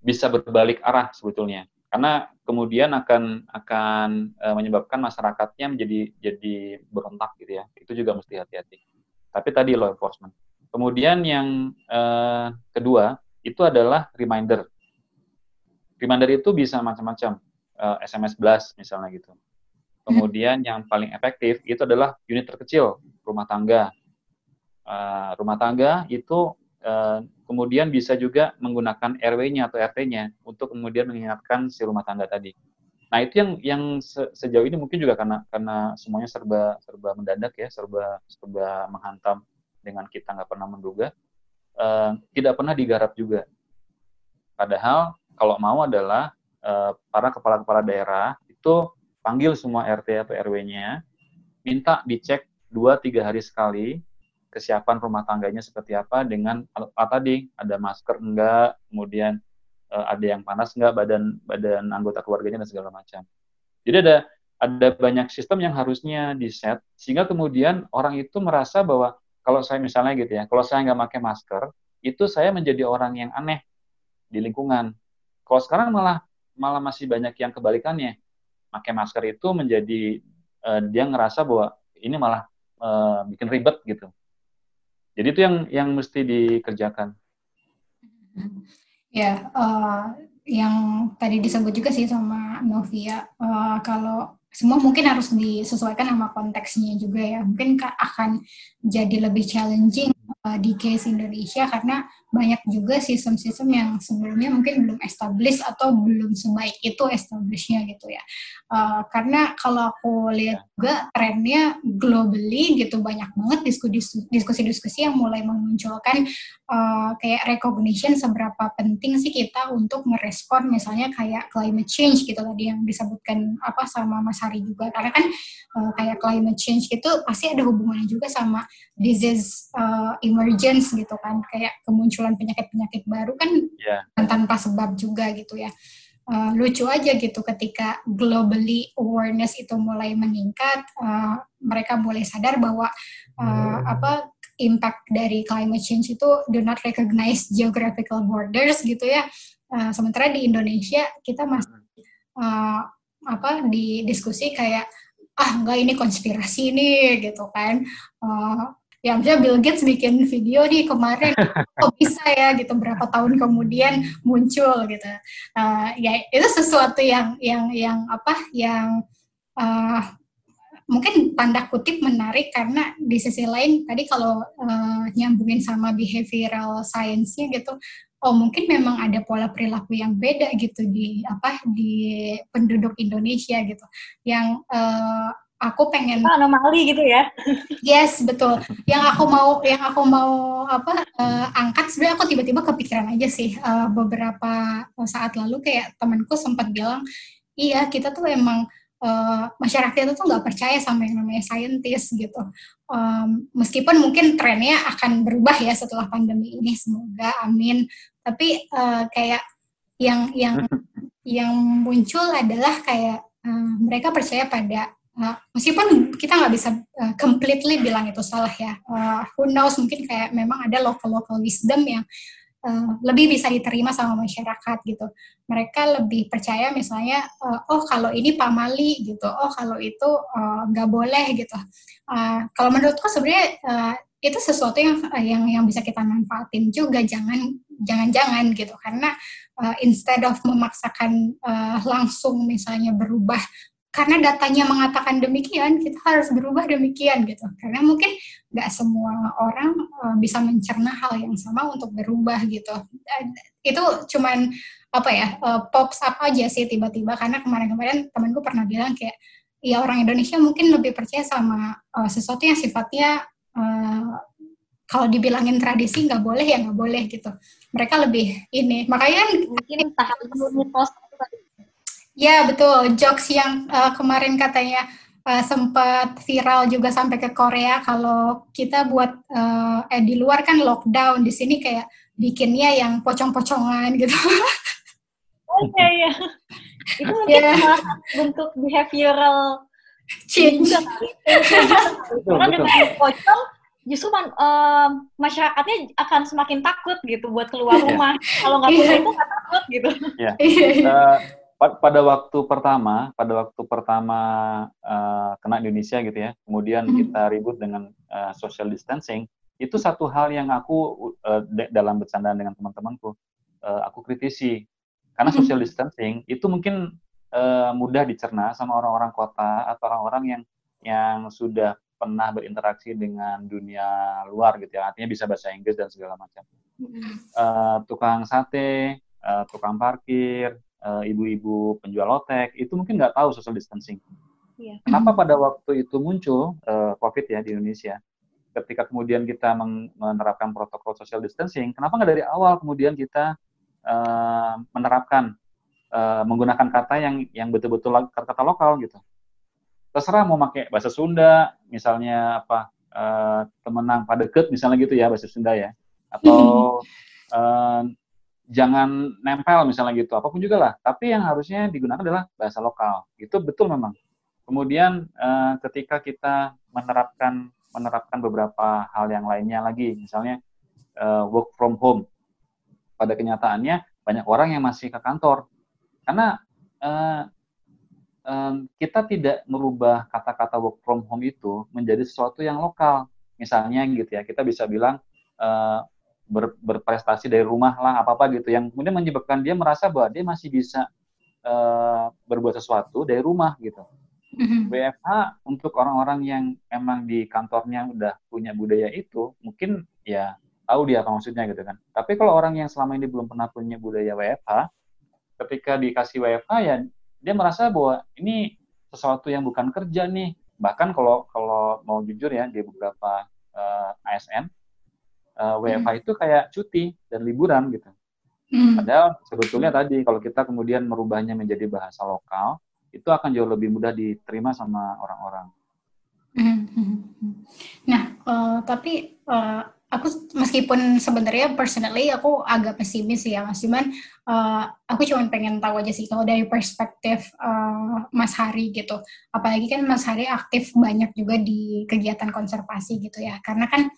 bisa berbalik arah sebetulnya. Karena kemudian akan akan uh, menyebabkan masyarakatnya menjadi jadi berontak gitu ya. Itu juga mesti hati-hati. Tapi tadi law enforcement. Kemudian yang uh, kedua itu adalah reminder. Reminder itu bisa macam-macam. Uh, SMS blast misalnya gitu Kemudian yang paling efektif itu adalah unit terkecil rumah tangga. Uh, rumah tangga itu kemudian bisa juga menggunakan RW-nya atau RT-nya untuk kemudian mengingatkan si rumah tangga tadi. Nah itu yang yang se sejauh ini mungkin juga karena karena semuanya serba serba mendadak ya, serba serba menghantam dengan kita nggak pernah menduga, uh, tidak pernah digarap juga. Padahal kalau mau adalah uh, para kepala-kepala daerah itu panggil semua RT atau RW-nya, minta dicek dua tiga hari sekali kesiapan rumah tangganya seperti apa dengan apa tadi ada masker enggak, kemudian uh, ada yang panas enggak badan badan anggota keluarganya dan segala macam. Jadi ada ada banyak sistem yang harusnya di set sehingga kemudian orang itu merasa bahwa kalau saya misalnya gitu ya, kalau saya nggak pakai masker, itu saya menjadi orang yang aneh di lingkungan. Kalau sekarang malah malah masih banyak yang kebalikannya pakai masker itu menjadi uh, dia ngerasa bahwa ini malah uh, bikin ribet gitu. Jadi itu yang yang mesti dikerjakan. Ya, uh, yang tadi disebut juga sih sama Novia, uh, kalau semua mungkin harus disesuaikan sama konteksnya juga ya. Mungkin akan jadi lebih challenging uh, di case Indonesia karena banyak juga sistem-sistem yang sebelumnya mungkin belum established atau belum sebaik itu establishnya gitu ya. Uh, karena kalau aku lihat juga trennya globally gitu banyak banget diskusi-diskusi yang mulai memunculkan uh, kayak recognition seberapa penting sih kita untuk merespon misalnya kayak climate change gitu tadi yang disebutkan apa sama Mas Hari juga karena kan uh, kayak climate change itu pasti ada hubungannya juga sama disease uh, emergence gitu kan kayak kemunculan penyakit-penyakit baru kan yeah. tanpa sebab juga gitu ya uh, lucu aja gitu ketika globally awareness itu mulai meningkat, uh, mereka mulai sadar bahwa uh, apa impact dari climate change itu do not recognize geographical borders gitu ya. Uh, sementara di Indonesia kita masih uh, apa di diskusi kayak ah enggak ini konspirasi nih gitu kan. Uh, ya misalnya Bill Gates bikin video nih kemarin. Kok bisa ya gitu berapa tahun kemudian muncul gitu. Uh, ya itu sesuatu yang yang yang apa yang uh, mungkin tanda kutip menarik karena di sisi lain tadi kalau uh, nyambungin sama behavioral science-nya gitu oh mungkin memang ada pola perilaku yang beda gitu di apa di penduduk Indonesia gitu. Yang uh, aku pengen oh, anomali gitu ya. Yes betul. Yang aku mau yang aku mau apa uh, angkat sebenarnya aku tiba-tiba kepikiran aja sih uh, beberapa saat lalu kayak temanku sempat bilang iya kita tuh emang uh, masyarakat itu tuh nggak percaya sama yang namanya saintis gitu. Um, meskipun mungkin trennya akan berubah ya setelah pandemi ini semoga amin. Tapi uh, kayak yang yang yang muncul adalah kayak uh, mereka percaya pada Uh, meskipun kita nggak bisa uh, completely bilang itu salah ya, uh, who knows mungkin kayak memang ada local local wisdom yang uh, lebih bisa diterima sama masyarakat gitu. Mereka lebih percaya misalnya, uh, oh kalau ini pamali gitu, oh kalau itu nggak uh, boleh gitu. Uh, kalau menurutku sebenarnya uh, itu sesuatu yang yang yang bisa kita manfaatin juga, jangan jangan-jangan gitu, karena uh, instead of memaksakan uh, langsung misalnya berubah karena datanya mengatakan demikian, kita harus berubah demikian gitu. Karena mungkin nggak semua orang uh, bisa mencerna hal yang sama untuk berubah gitu. Uh, itu cuman apa ya uh, pops up aja sih tiba-tiba karena kemarin-kemarin temanku pernah bilang kayak ya orang Indonesia mungkin lebih percaya sama uh, sesuatu yang sifatnya uh, kalau dibilangin tradisi nggak boleh ya nggak boleh gitu. Mereka lebih ini makanya mungkin tahap mitos Ya betul, jokes yang uh, kemarin katanya uh, sempat viral juga sampai ke Korea kalau kita buat uh, eh di luar kan lockdown, di sini kayak bikinnya yang pocong-pocongan gitu. Oh iya iya. Itu mungkin yeah. bentuk behavioral change. Karena dengan pocong justru man, uh, masyarakatnya akan semakin takut gitu buat keluar iya. rumah. Kalau nggak yeah. itu nggak takut gitu. Yeah. uh, pada waktu pertama, pada waktu pertama uh, kena Indonesia gitu ya, kemudian mm -hmm. kita ribut dengan uh, social distancing, itu satu hal yang aku uh, dalam bercandaan dengan teman-temanku, uh, aku kritisi karena mm-hmm. social distancing itu mungkin uh, mudah dicerna sama orang-orang kota atau orang-orang yang yang sudah pernah berinteraksi dengan dunia luar gitu ya, artinya bisa bahasa Inggris dan segala macam. Uh, tukang sate, uh, tukang parkir, Eh, ibu-ibu penjual lotek itu mungkin nggak tahu social distancing. Iya. Kenapa pada waktu itu muncul uh, COVID ya di Indonesia? Ketika kemudian kita menerapkan protokol social distancing, kenapa nggak dari awal kemudian kita uh, menerapkan uh, menggunakan kata yang yang betul-betul kata-kata lokal gitu? Terserah mau pakai bahasa Sunda, misalnya apa uh, temenang pada deket misalnya gitu ya bahasa Sunda ya, atau uh, jangan nempel misalnya gitu, apa pun juga lah. Tapi yang harusnya digunakan adalah bahasa lokal. Itu betul memang. Kemudian uh, ketika kita menerapkan menerapkan beberapa hal yang lainnya lagi, misalnya uh, work from home. Pada kenyataannya banyak orang yang masih ke kantor karena uh, um, kita tidak merubah kata-kata work from home itu menjadi sesuatu yang lokal. Misalnya gitu ya, kita bisa bilang uh, ber, berprestasi dari rumah lah apa apa gitu yang kemudian menyebabkan dia merasa bahwa dia masih bisa uh, berbuat sesuatu dari rumah gitu. Mm-hmm. WFH untuk orang-orang yang emang di kantornya udah punya budaya itu mungkin ya tahu dia apa maksudnya gitu kan. Tapi kalau orang yang selama ini belum pernah punya budaya WFH, ketika dikasih WFH ya dia merasa bahwa ini sesuatu yang bukan kerja nih. Bahkan kalau kalau mau jujur ya di beberapa uh, eh, ASN uh, eh, WFH hmm. itu kayak cuti dan liburan gitu. Hmm. Padahal sebetulnya tadi kalau kita kemudian merubahnya menjadi bahasa lokal, itu akan jauh lebih mudah diterima sama orang-orang. Hmm. Nah, uh, tapi uh, aku meskipun sebenarnya personally aku agak pesimis ya mas cuman uh, aku cuma pengen tahu aja sih kalau dari perspektif uh, Mas Hari gitu apalagi kan Mas Hari aktif banyak juga di kegiatan konservasi gitu ya karena kan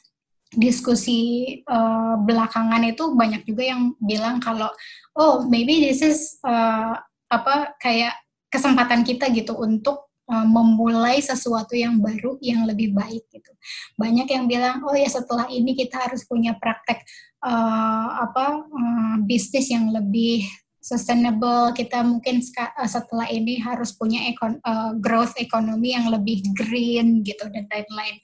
diskusi uh, belakangan itu banyak juga yang bilang kalau oh maybe this is uh, apa kayak kesempatan kita gitu untuk uh, memulai sesuatu yang baru yang lebih baik gitu. Banyak yang bilang oh ya setelah ini kita harus punya praktek uh, apa uh, bisnis yang lebih sustainable. Kita mungkin setelah ini harus punya ekon uh, growth ekonomi yang lebih green gitu dan lain-lain.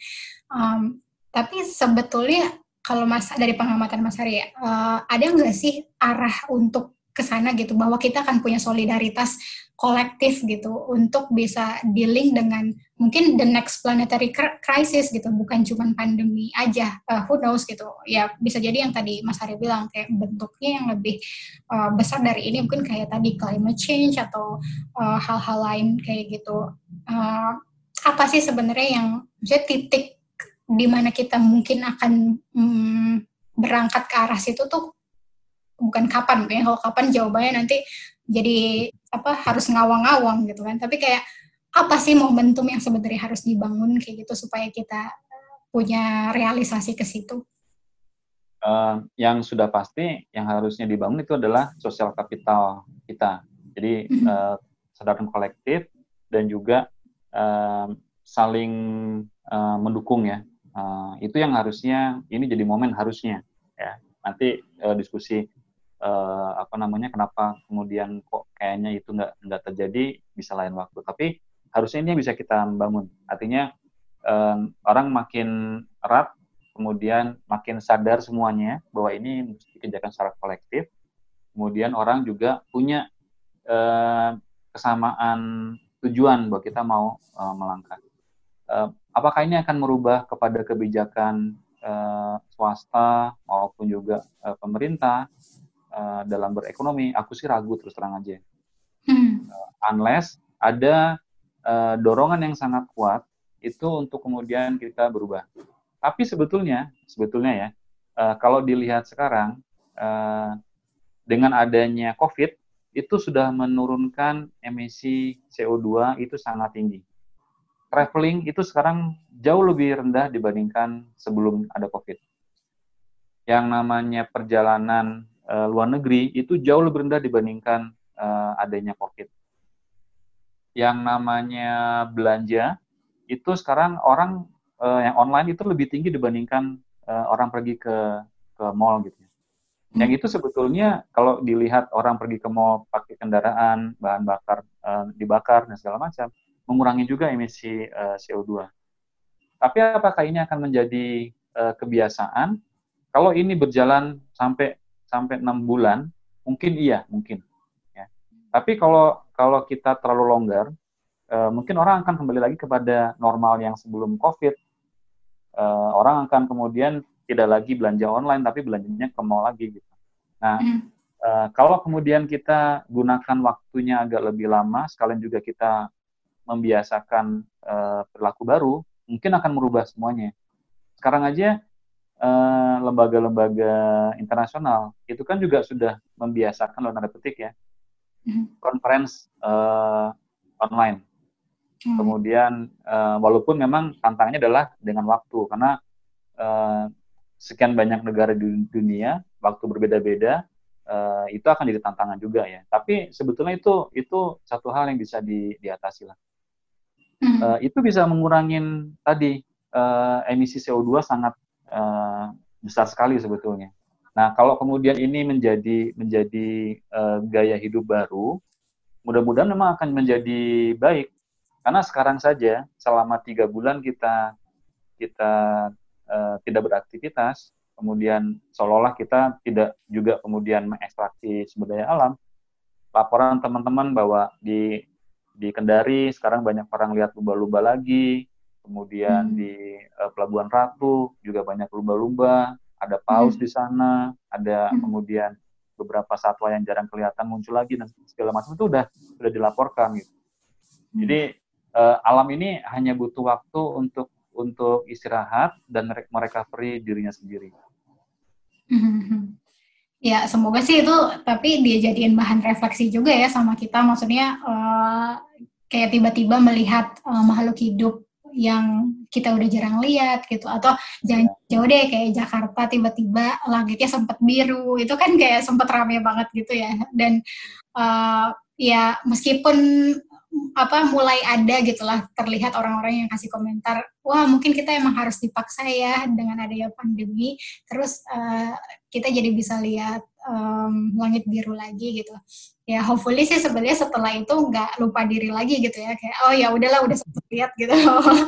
Um, tapi sebetulnya kalau mas dari pengamatan Mas Hari ya, uh, ada nggak sih arah untuk ke sana gitu? Bahwa kita akan punya solidaritas kolektif gitu untuk bisa dealing dengan mungkin the next planetary crisis gitu. Bukan cuma pandemi aja uh, who knows gitu. Ya bisa jadi yang tadi Mas Hari bilang kayak bentuknya yang lebih uh, besar dari ini. Mungkin kayak tadi climate change atau hal-hal uh, lain kayak gitu. Uh, apa sih sebenarnya yang misalnya titik di mana kita mungkin akan mm, berangkat ke arah situ tuh bukan kapan ya kalau kapan jawabannya nanti jadi apa harus ngawang-ngawang gitu kan. Tapi kayak apa sih momentum yang sebenarnya harus dibangun kayak gitu supaya kita punya realisasi ke situ? Uh, yang sudah pasti yang harusnya dibangun itu adalah sosial kapital kita. Jadi mm-hmm. uh, kesadaran kolektif dan juga uh, saling uh, mendukung ya uh, itu yang harusnya ini jadi momen harusnya ya. Nanti uh, diskusi uh, apa namanya kenapa kemudian kok kayaknya itu nggak nggak terjadi bisa lain waktu. Tapi harusnya ini bisa kita bangun. Artinya um, orang makin erat kemudian makin sadar semuanya bahwa ini mesti dikerjakan secara kolektif. Kemudian orang juga punya uh, kesamaan tujuan bahwa kita mau uh, melangkah uh, apakah ini akan merubah kepada kebijakan uh, swasta maupun juga uh, pemerintah uh, dalam berekonomi, aku sih ragu terus terang aja. Hmm. Uh, unless ada uh, dorongan yang sangat kuat itu untuk kemudian kita berubah. Tapi sebetulnya, sebetulnya ya, uh, kalau dilihat sekarang uh, dengan adanya COVID itu sudah menurunkan emisi CO2 itu sangat tinggi. Traveling itu sekarang jauh lebih rendah dibandingkan sebelum ada COVID. Yang namanya perjalanan uh, luar negeri itu jauh lebih rendah dibandingkan uh, adanya COVID. Yang namanya belanja itu sekarang orang uh, yang online itu lebih tinggi dibandingkan uh, orang pergi ke ke mall gitu. Hmm. Yang itu sebetulnya kalau dilihat orang pergi ke mall pakai kendaraan bahan bakar dibakar dan segala macam mengurangi juga emisi uh, CO2. Tapi apakah ini akan menjadi uh, kebiasaan? Kalau ini berjalan sampai sampai enam bulan, mungkin iya, mungkin. Ya. Tapi kalau kalau kita terlalu longgar, uh, mungkin orang akan kembali lagi kepada normal yang sebelum COVID. Uh, orang akan kemudian tidak lagi belanja online, tapi belanjanya ke mall lagi gitu. Nah, mm. uh, kalau kemudian kita gunakan waktunya agak lebih lama, sekalian juga kita membiasakan uh, perilaku baru, mungkin akan merubah semuanya. Sekarang aja Eh, lembaga-lembaga uh, internasional itu kan juga sudah membiasakan loh tanda petik ya conference uh, online. Hmm. Kemudian uh, walaupun memang tantangannya adalah dengan waktu karena uh, sekian banyak negara di dunia waktu berbeda-beda uh, itu akan jadi tantangan juga ya. Tapi sebetulnya itu itu satu hal yang bisa di, diatasi lah. Hmm. Uh, itu bisa mengurangin tadi uh, emisi CO2 sangat uh, besar sekali sebetulnya. Nah, kalau kemudian ini menjadi menjadi uh, gaya hidup baru, mudah-mudahan memang akan menjadi baik. Karena sekarang saja selama tiga bulan kita kita uh, tidak beraktivitas, kemudian seolah-olah kita tidak juga kemudian mengekstraksi sumber daya alam. Laporan teman-teman bahwa di di Kendari sekarang banyak orang lihat lumba-lumba lagi, kemudian hmm. di uh, Pelabuhan Ratu juga banyak lumba-lumba, ada paus hmm. di sana, ada hmm. kemudian beberapa satwa yang jarang kelihatan muncul lagi dan segala macam itu udah sudah dilaporkan gitu. Hmm. Jadi uh, alam ini hanya butuh waktu untuk untuk istirahat dan merecovery dirinya sendiri. Ya, semoga sih itu tapi dia jadiin bahan refleksi juga ya sama kita. Maksudnya uh, kayak tiba-tiba melihat uh, makhluk hidup yang kita udah jarang lihat gitu atau jangan iya. jauh deh kayak Jakarta tiba-tiba langitnya sempat biru itu kan kayak sempat rame banget gitu ya dan uh, ya meskipun apa mulai ada gitulah terlihat orang-orang yang kasih komentar wah mungkin kita emang harus dipaksa ya dengan adanya pandemi. Terus uh, kita jadi bisa lihat um, langit biru lagi gitu. Ya hopefully sih sebenarnya setelah itu nggak lupa diri lagi gitu ya. Kayak oh ya udahlah udah sempet lihat gitu.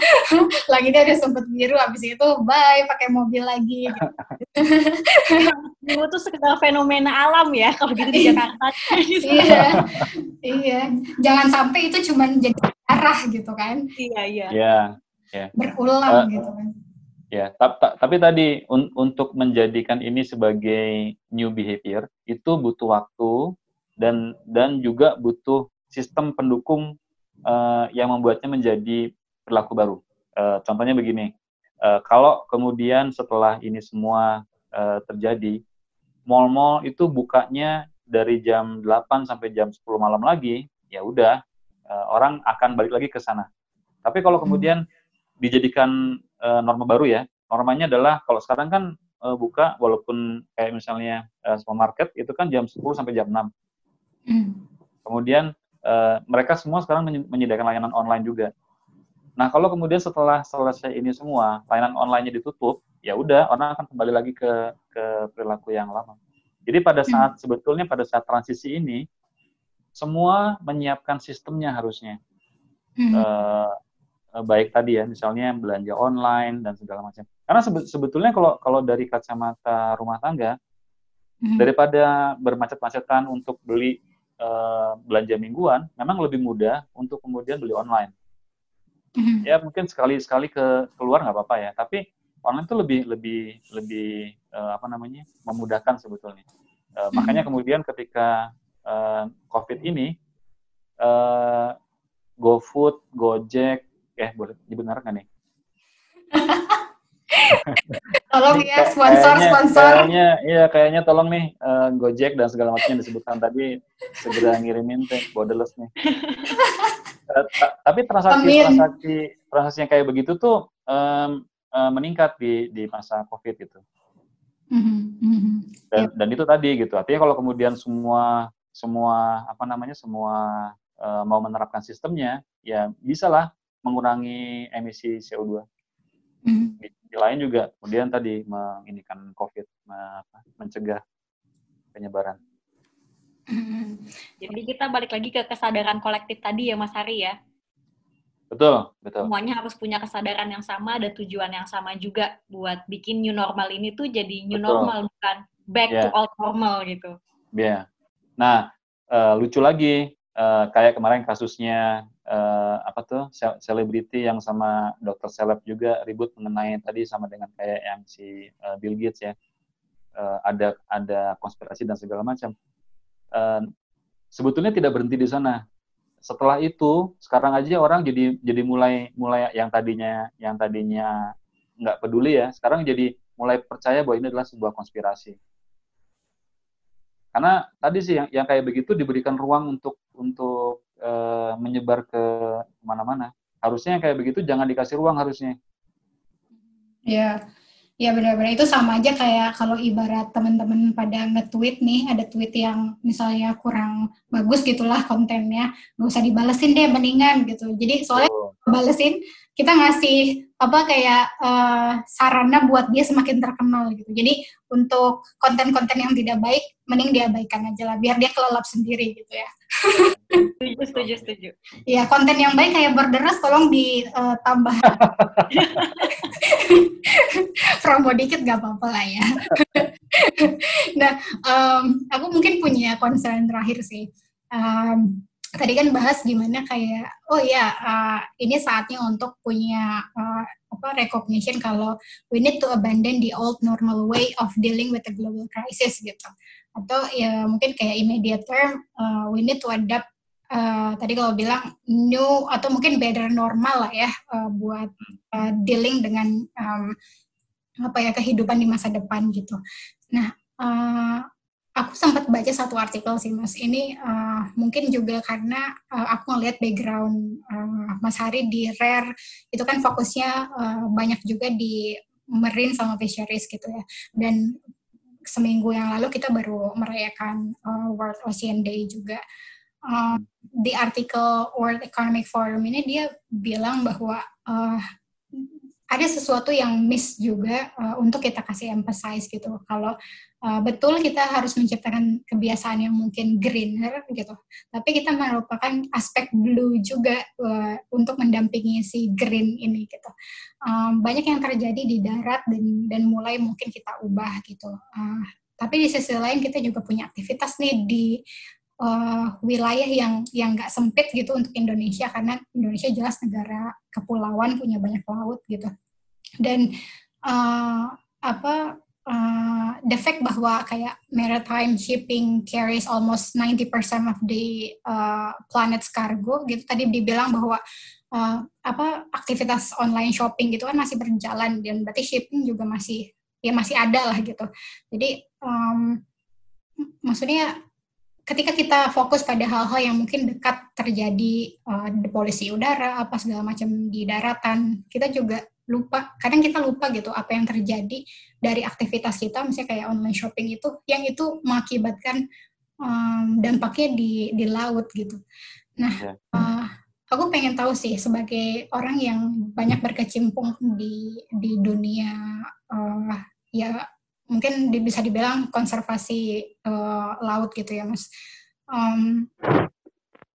Langitnya udah sempet biru abis itu bye pakai mobil lagi. Gitu. itu tuh sekedar fenomena alam ya kalau gitu di Jakarta. Iya. Iya. Jangan sampai itu cuma jadi arah gitu kan. Iya iya. Iya. Ya. berulang uh, gitu kan Ya, ta ta tapi tadi un untuk menjadikan ini sebagai new behavior itu butuh waktu dan dan juga butuh sistem pendukung uh, yang membuatnya menjadi perilaku baru. Uh, contohnya begini, uh, kalau kemudian setelah ini semua uh, terjadi, mall-mall itu bukanya dari jam 8 sampai jam 10 malam lagi, ya udah uh, orang akan balik lagi ke sana. Tapi kalau kemudian dijadikan uh, norma baru ya. Normanya adalah kalau sekarang kan uh, buka walaupun kayak misalnya uh, supermarket itu kan jam 10 sampai jam 6. Mm. Kemudian uh, mereka semua sekarang menyediakan layanan online juga. Nah, kalau kemudian setelah selesai ini semua, layanan online-nya ditutup, ya udah orang akan kembali lagi ke ke perilaku yang lama. Jadi pada hmm. saat mm. sebetulnya pada saat transisi ini semua menyiapkan sistemnya harusnya. Mm. Uh, uh, baik tadi ya misalnya belanja online dan segala macam. Karena sebe sebetulnya kalau kalau dari kacamata rumah tangga hmm. daripada bermacet-macetan untuk beli uh, belanja mingguan, memang lebih mudah untuk kemudian beli online. Hmm. Ya mungkin sekali-sekali ke keluar nggak apa-apa ya, tapi online itu lebih lebih lebih uh, apa namanya memudahkan sebetulnya. Uh. Makanya kemudian ketika uh, COVID ini uh, GoFood, Gojek, eh boleh dibenarkan nih? tolong ya sponsor kayaknya, sponsor. Kayaknya iya kayaknya tolong nih uh, Gojek dan segala macam yang disebutkan tadi segera ngirimin teh borderless nih. uh, tapi transaksi Amin. transaksi transaksi yang kayak begitu tuh um, uh, meningkat di di masa Covid gitu. Mm-hmm. Dan yep. dan itu tadi gitu. Artinya kalau kemudian semua semua apa namanya semua uh, mau menerapkan sistemnya, ya bisa lah mengurangi emisi CO2. Mm. Di, di lain juga kemudian tadi menginikan COVID, mencegah penyebaran. Jadi kita balik lagi ke kesadaran kolektif tadi ya Mas Hari ya. Betul, betul. Semuanya harus punya kesadaran yang sama, ada tujuan yang sama juga buat bikin new normal ini tuh jadi new betul. normal bukan back yeah. to old normal gitu. Iya. Yeah. Nah, uh, lucu lagi uh, kayak kemarin kasusnya uh, apa tuh selebriti yang sama dokter seleb juga ribut mengenai tadi sama dengan kayak yang si uh, Bill Gates ya. Uh, ada ada konspirasi dan segala macam. Uh, sebetulnya tidak berhenti di sana. Setelah itu sekarang aja orang jadi jadi mulai mulai yang tadinya yang tadinya nggak peduli ya sekarang jadi mulai percaya bahwa ini adalah sebuah konspirasi karena tadi sih yang, yang kayak begitu diberikan ruang untuk untuk e, menyebar ke mana-mana. Harusnya yang kayak begitu jangan dikasih ruang harusnya. Ya, ya benar-benar itu sama aja kayak kalau ibarat teman-teman pada nge-tweet nih, ada tweet yang misalnya kurang bagus gitulah kontennya, nggak usah dibalesin deh mendingan gitu. Jadi soalnya oh. balesin kita ngasih apa kayak uh, sarana buat dia semakin terkenal gitu. Jadi untuk konten-konten yang tidak baik, mending diabaikan aja lah, biar dia kelelap sendiri gitu ya. setuju, setuju, setuju. Iya, konten yang baik kayak borderless tolong ditambah. Uh, Promo dikit gak apa-apa lah ya. nah, um, aku mungkin punya concern terakhir sih. Um, tadi kan bahas gimana kayak oh ya uh, ini saatnya untuk punya uh, apa recognition kalau we need to abandon the old normal way of dealing with the global crisis gitu atau ya mungkin kayak immediate term uh, we need to adapt uh, tadi kalau bilang new atau mungkin better normal lah ya uh, buat uh, dealing dengan um, apa ya kehidupan di masa depan gitu. Nah, uh, aku sempat baca satu artikel sih mas. Ini uh, mungkin juga karena uh, aku ngeliat background uh, mas Hari di rare. Itu kan fokusnya uh, banyak juga di marine sama fisheries gitu ya. Dan seminggu yang lalu kita baru merayakan uh, World Ocean Day juga. Uh, di artikel World Economic Forum ini dia bilang bahwa uh, ada sesuatu yang miss juga uh, untuk kita kasih emphasize gitu. Kalau uh, betul kita harus menciptakan kebiasaan yang mungkin greener gitu, tapi kita merupakan aspek blue juga uh, untuk mendampingi si green ini gitu. Um, banyak yang terjadi di darat dan dan mulai mungkin kita ubah gitu. Uh, tapi di sisi lain kita juga punya aktivitas nih di uh, wilayah yang yang nggak sempit gitu untuk Indonesia karena Indonesia jelas negara kepulauan punya banyak laut gitu. Dan uh, apa uh, the fact bahwa kayak maritime shipping carries almost 90% of the uh, planet's cargo gitu tadi dibilang bahwa uh, apa aktivitas online shopping gitu kan masih berjalan dan berarti shipping juga masih ya masih ada lah gitu. Jadi um, maksudnya ketika kita fokus pada hal-hal yang mungkin dekat terjadi uh, di polisi udara apa segala macam di daratan kita juga lupa kadang kita lupa gitu apa yang terjadi dari aktivitas kita misalnya kayak online shopping itu yang itu mengakibatkan um, dampaknya di di laut gitu. Nah uh, aku pengen tahu sih sebagai orang yang banyak berkecimpung di di dunia uh, ya mungkin bisa dibilang konservasi uh, laut gitu ya mas. Um,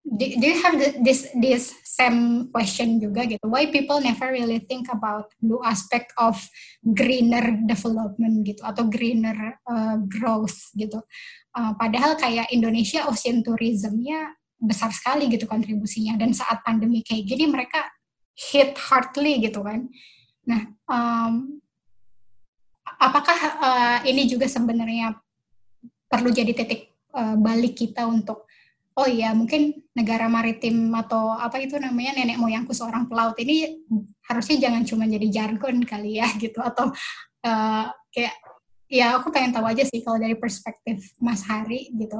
do, do you have this this same question juga gitu? Why people never really think about blue aspect of greener development gitu atau greener uh, growth gitu? Uh, padahal kayak Indonesia ocean tourismnya besar sekali gitu kontribusinya dan saat pandemi kayak gini mereka hit hardly gitu kan. Nah, um, apakah uh, ini juga sebenarnya perlu jadi titik uh, balik kita untuk oh iya mungkin negara maritim atau apa itu namanya nenek moyangku seorang pelaut ini harusnya jangan cuma jadi jargon kali ya gitu. Atau uh, kayak ya aku pengen tahu aja sih kalau dari perspektif Mas Hari gitu.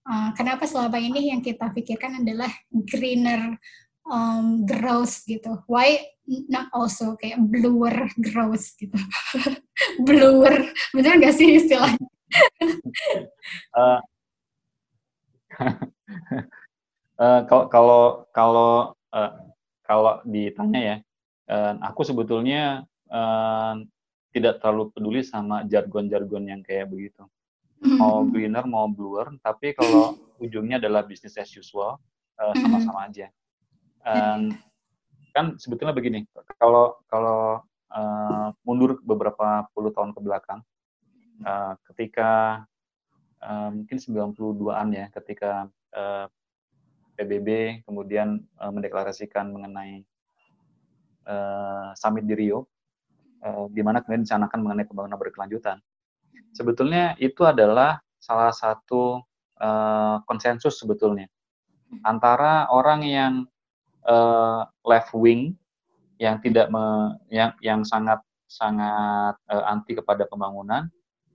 Uh, kenapa selama ini yang kita pikirkan adalah greener um, growth gitu why not also kayak bluer growth gitu. bluer, bener nggak sih istilahnya? uh, uh, kalau kalau kalau uh, kalau ditanya ya, uh, aku sebetulnya uh, tidak terlalu peduli sama jargon-jargon yang kayak begitu. Mau mm-hmm. greener, mau bluer, tapi kalau ujungnya adalah business as usual, uh, sama-sama aja. Um, kan sebetulnya begini, kalau kalau uh, mundur beberapa puluh tahun ke belakang, uh, ketika uh, mungkin 92-an ya, ketika uh, PBB kemudian uh, mendeklarasikan mengenai uh, summit di Rio, di mana kemudian dicanakan mengenai pembangunan berkelanjutan. Sebetulnya itu adalah salah satu konsensus sebetulnya antara orang yang uh, left wing yang tidak me, yang yang sangat sangat uh, anti kepada pembangunan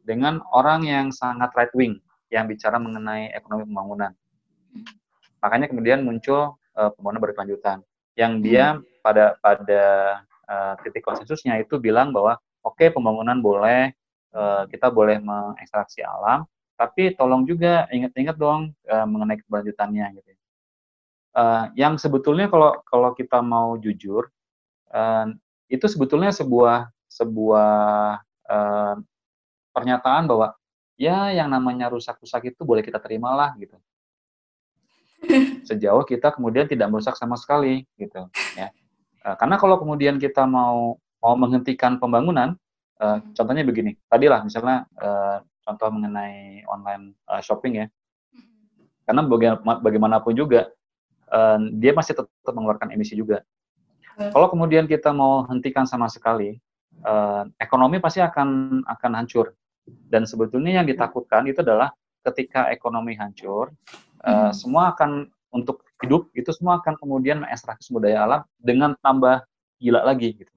dengan orang yang sangat right wing yang bicara mengenai ekonomi pembangunan. Makanya kemudian muncul uh, pembangunan berkelanjutan yang dia hmm. pada pada uh, titik konsensusnya itu bilang bahwa oke okay, pembangunan boleh uh, kita boleh mengekstraksi alam, tapi tolong juga ingat-ingat dong uh, mengenai keberlanjutannya gitu. Uh, yang sebetulnya kalau kalau kita mau jujur uh, itu sebetulnya sebuah sebuah uh, pernyataan bahwa ya yang namanya rusak-rusak itu boleh kita terimalah gitu. Sejauh kita kemudian tidak merusak sama sekali gitu ya. Uh, karena kalau kemudian kita mau mau menghentikan pembangunan uh, contohnya begini. Tadilah misalnya uh, contoh mengenai online uh, shopping ya. Karena bagaimanapun juga uh, dia masih tetap mengeluarkan emisi juga. Hmm. Kalau kemudian kita mau hentikan sama sekali, uh, ekonomi pasti akan akan hancur. Dan sebetulnya yang ditakutkan itu adalah ketika ekonomi hancur, uh, hmm. semua akan untuk hidup itu semua akan kemudian mengekstraksi sumber daya alam dengan tambah gila lagi gitu.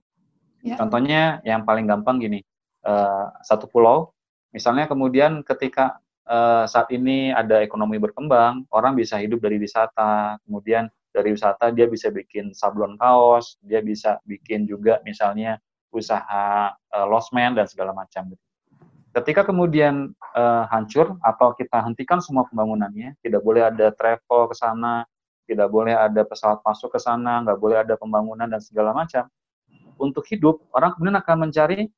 Ya. Contohnya yang paling gampang gini, uh, satu pulau, misalnya kemudian ketika uh, saat ini ada ekonomi berkembang, orang bisa hidup dari wisata, kemudian dari wisata dia bisa bikin sablon kaos, dia bisa bikin juga misalnya usaha uh, losmen dan segala macam. Ketika kemudian uh, hancur atau kita hentikan semua pembangunannya, tidak boleh ada travel ke sana, tidak boleh ada pesawat masuk ke sana, nggak boleh ada pembangunan dan segala macam. Untuk hidup, orang kemudian akan mencari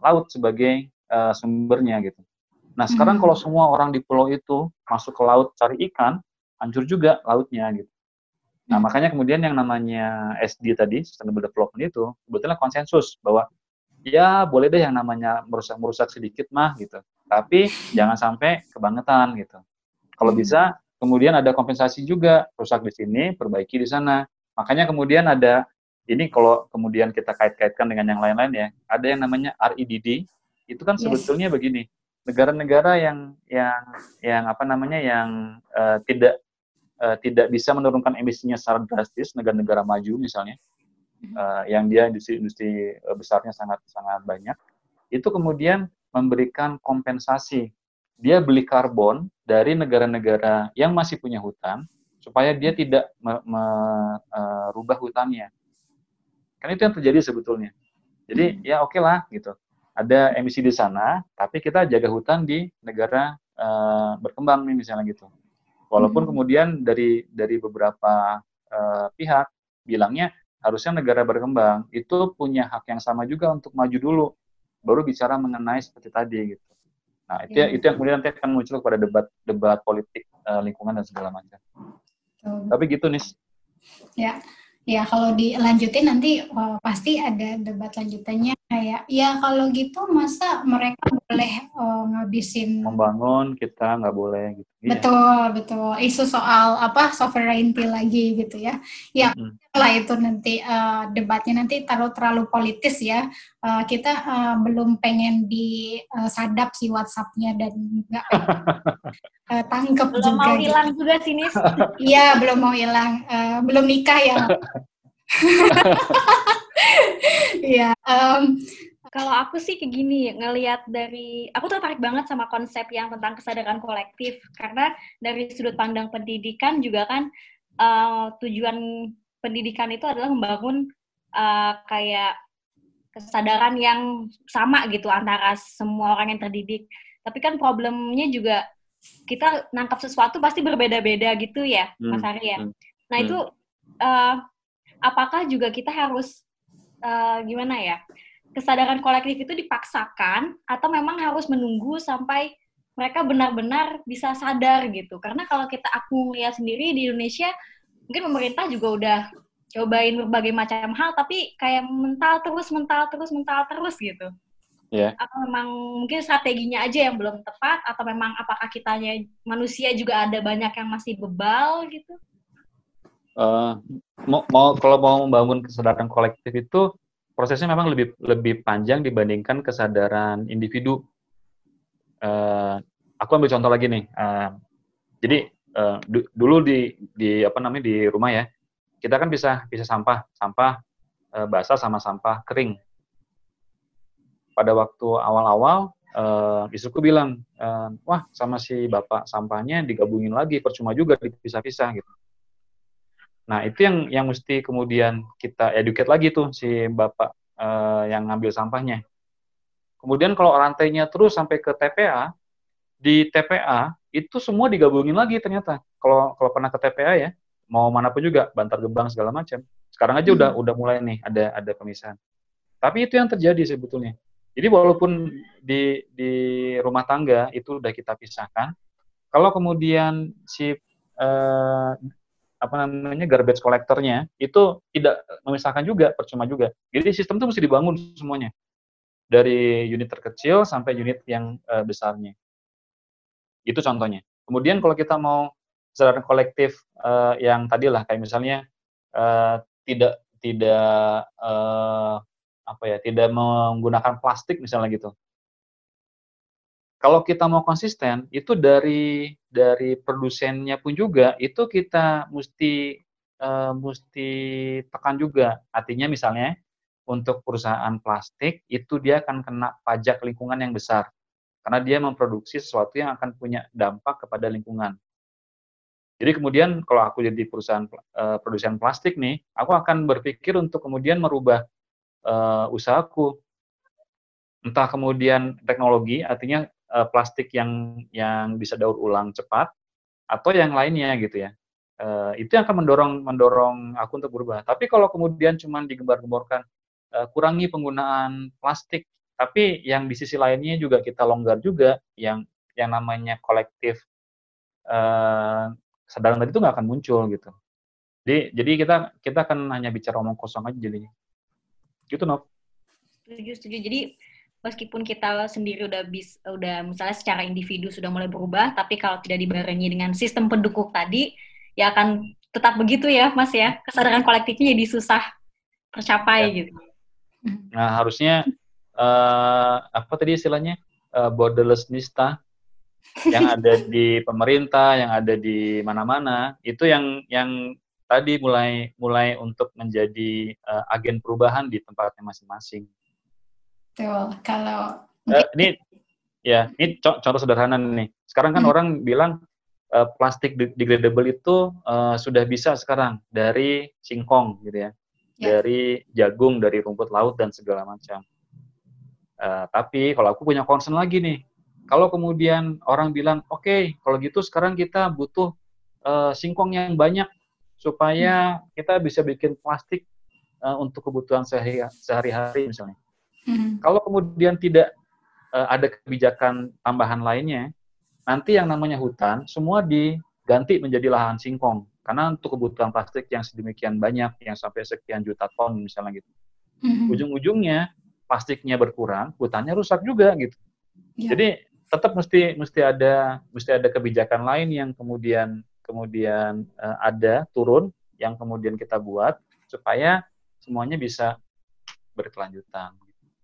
laut sebagai uh, sumbernya gitu. Nah sekarang hmm. kalau semua orang di pulau itu masuk ke laut cari ikan, hancur juga lautnya gitu. Nah hmm. makanya kemudian yang namanya SD tadi, Sustainable Development itu, sebetulnya konsensus bahwa ya boleh deh yang namanya merusak-merusak sedikit mah gitu. Tapi jangan sampai kebangetan gitu. Kalau hmm. bisa Kemudian ada kompensasi juga, rusak di sini, perbaiki di sana. Makanya kemudian ada, ini kalau kemudian kita kait-kaitkan dengan yang lain-lain ya, ada yang namanya REDD, itu kan yes. sebetulnya begini, negara-negara yang yang yang apa namanya yang uh, tidak uh, tidak bisa menurunkan emisinya secara drastis, negara-negara maju misalnya, uh, yang dia industri-industri besarnya sangat sangat banyak, itu kemudian memberikan kompensasi dia beli karbon dari negara-negara yang masih punya hutan supaya dia tidak merubah hutannya. Kan itu yang terjadi sebetulnya. Jadi hmm. ya oke okay lah gitu. Ada emisi di sana, tapi kita jaga hutan di negara uh, berkembang nih misalnya gitu. Walaupun hmm. kemudian dari dari beberapa uh, pihak bilangnya harusnya negara berkembang itu punya hak yang sama juga untuk maju dulu, baru bicara mengenai seperti tadi gitu. Nah, itu ya, itu yang kemudian nanti akan muncul pada debat debat politik uh, lingkungan dan segala macam. Hmm. Tapi gitu nih. Ya. Ya, kalau dilanjutin nanti oh, pasti ada debat lanjutannya kayak ya kalau gitu masa mereka boleh oh, ngabisin membangun kita nggak boleh gitu. Iya. Betul, ya. betul. Isu soal apa sovereignty lagi gitu ya. Ya, hmm. lah itu nanti uh, debatnya nanti taruh terlalu politis ya. Uh, kita uh, belum pengen disadap uh, si WhatsApp-nya dan nggak uh, tangkep belum juga. Belum mau hilang gitu. juga sini. Iya, belum mau hilang. Uh, belum nikah ya. Iya. um, kalau aku sih kayak gini, ngelihat dari, aku tertarik banget sama konsep yang tentang kesadaran kolektif, karena dari sudut pandang pendidikan juga kan uh, tujuan pendidikan itu adalah membangun uh, kayak kesadaran yang sama gitu antara semua orang yang terdidik. Tapi kan problemnya juga kita nangkap sesuatu pasti berbeda-beda gitu ya, hmm. Mas Arya. Hmm. Nah hmm. itu uh, apakah juga kita harus uh, gimana ya? kesadaran kolektif itu dipaksakan atau memang harus menunggu sampai mereka benar-benar bisa sadar gitu. Karena kalau kita aku lihat sendiri di Indonesia, mungkin pemerintah juga udah cobain berbagai macam hal, tapi kayak mental terus, mental terus, mental terus gitu. Yeah. Atau memang mungkin strateginya aja yang belum tepat, atau memang apakah kitanya manusia juga ada banyak yang masih bebal gitu? Uh, mau, mau kalau mau membangun kesadaran kolektif itu prosesnya memang lebih lebih panjang dibandingkan kesadaran individu. Uh, aku ambil contoh lagi nih. Uh, jadi uh, du dulu di di apa namanya di rumah ya, kita kan bisa bisa sampah sampah uh, basah sama sampah kering. Pada waktu awal-awal, uh, istriku bilang, uh, wah sama si bapak sampahnya digabungin lagi, percuma juga dipisah-pisah gitu. Nah, itu yang yang mesti kemudian kita educate lagi tuh si bapak uh, yang ngambil sampahnya. Kemudian kalau rantainya terus sampai ke TPA, di TPA itu semua digabungin lagi ternyata. Kalau kalau pernah ke TPA ya, mau mana pun juga, Bantar Gebang segala macam. Sekarang aja hmm. udah udah mulai nih ada ada pemisahan. Tapi itu yang terjadi sebetulnya. Jadi walaupun di di rumah tangga itu udah kita pisahkan, kalau kemudian si uh, apa namanya garbage collectornya itu tidak memisahkan juga percuma juga. Jadi sistem itu mesti dibangun semuanya. Dari unit terkecil sampai unit yang uh, besarnya. Itu contohnya. Kemudian kalau kita mau kesadaran kolektif uh, yang tadi lah kayak misalnya uh, tidak tidak uh, apa ya tidak menggunakan plastik misalnya gitu kalau kita mau konsisten itu dari dari produsennya pun juga itu kita mesti uh, mesti tekan juga. Artinya misalnya untuk perusahaan plastik itu dia akan kena pajak lingkungan yang besar karena dia memproduksi sesuatu yang akan punya dampak kepada lingkungan. Jadi kemudian kalau aku jadi perusahaan uh, produsen plastik nih, aku akan berpikir untuk kemudian merubah uh, usahaku. Entah kemudian teknologi, artinya uh, plastik yang yang bisa daur ulang cepat, atau yang lainnya gitu ya. Uh, itu yang akan mendorong mendorong aku untuk berubah. Tapi kalau kemudian cuma digembar-gemborkan uh, kurangi penggunaan plastik, tapi yang di sisi lainnya juga kita longgar juga, yang yang namanya kolektif uh, kesadaran tadi itu nggak akan muncul gitu. Jadi jadi kita kita akan hanya bicara omong kosong aja jadinya. Gitu Nov. Setuju setuju. Jadi meskipun kita sendiri udah bis udah misalnya secara individu sudah mulai berubah, tapi kalau tidak dibarengi dengan sistem pendukung tadi, ya akan tetap begitu ya, Mas ya. Kesadaran kolektifnya jadi susah tercapai ya. gitu. Nah, harusnya uh, apa tadi istilahnya? Uh, borderless nista yang ada di pemerintah, yang ada di mana-mana, itu yang yang tadi mulai mulai untuk menjadi uh, agen perubahan di tempatnya masing-masing. Betul. Kalau uh, ini ya ini contoh sederhana nih. Sekarang kan hmm. orang bilang uh, plastik degradable itu uh, sudah bisa sekarang dari singkong gitu ya, yeah. dari jagung, dari rumput laut dan segala macam. Uh, tapi kalau aku punya concern lagi nih, kalau kemudian orang bilang oke okay, kalau gitu sekarang kita butuh uh, singkong yang banyak supaya hmm. kita bisa bikin plastik uh, untuk kebutuhan sehari-hari misalnya Hmm. Kalau kemudian tidak uh, ada kebijakan tambahan lainnya, nanti yang namanya hutan semua diganti menjadi lahan singkong. Karena untuk kebutuhan plastik yang sedemikian banyak, yang sampai sekian juta ton misalnya gitu. Hmm. Ujung-ujungnya plastiknya berkurang, hutannya rusak juga gitu. Ya. Jadi tetap mesti mesti ada mesti ada kebijakan lain yang kemudian kemudian uh, ada turun yang kemudian kita buat supaya semuanya bisa berkelanjutan.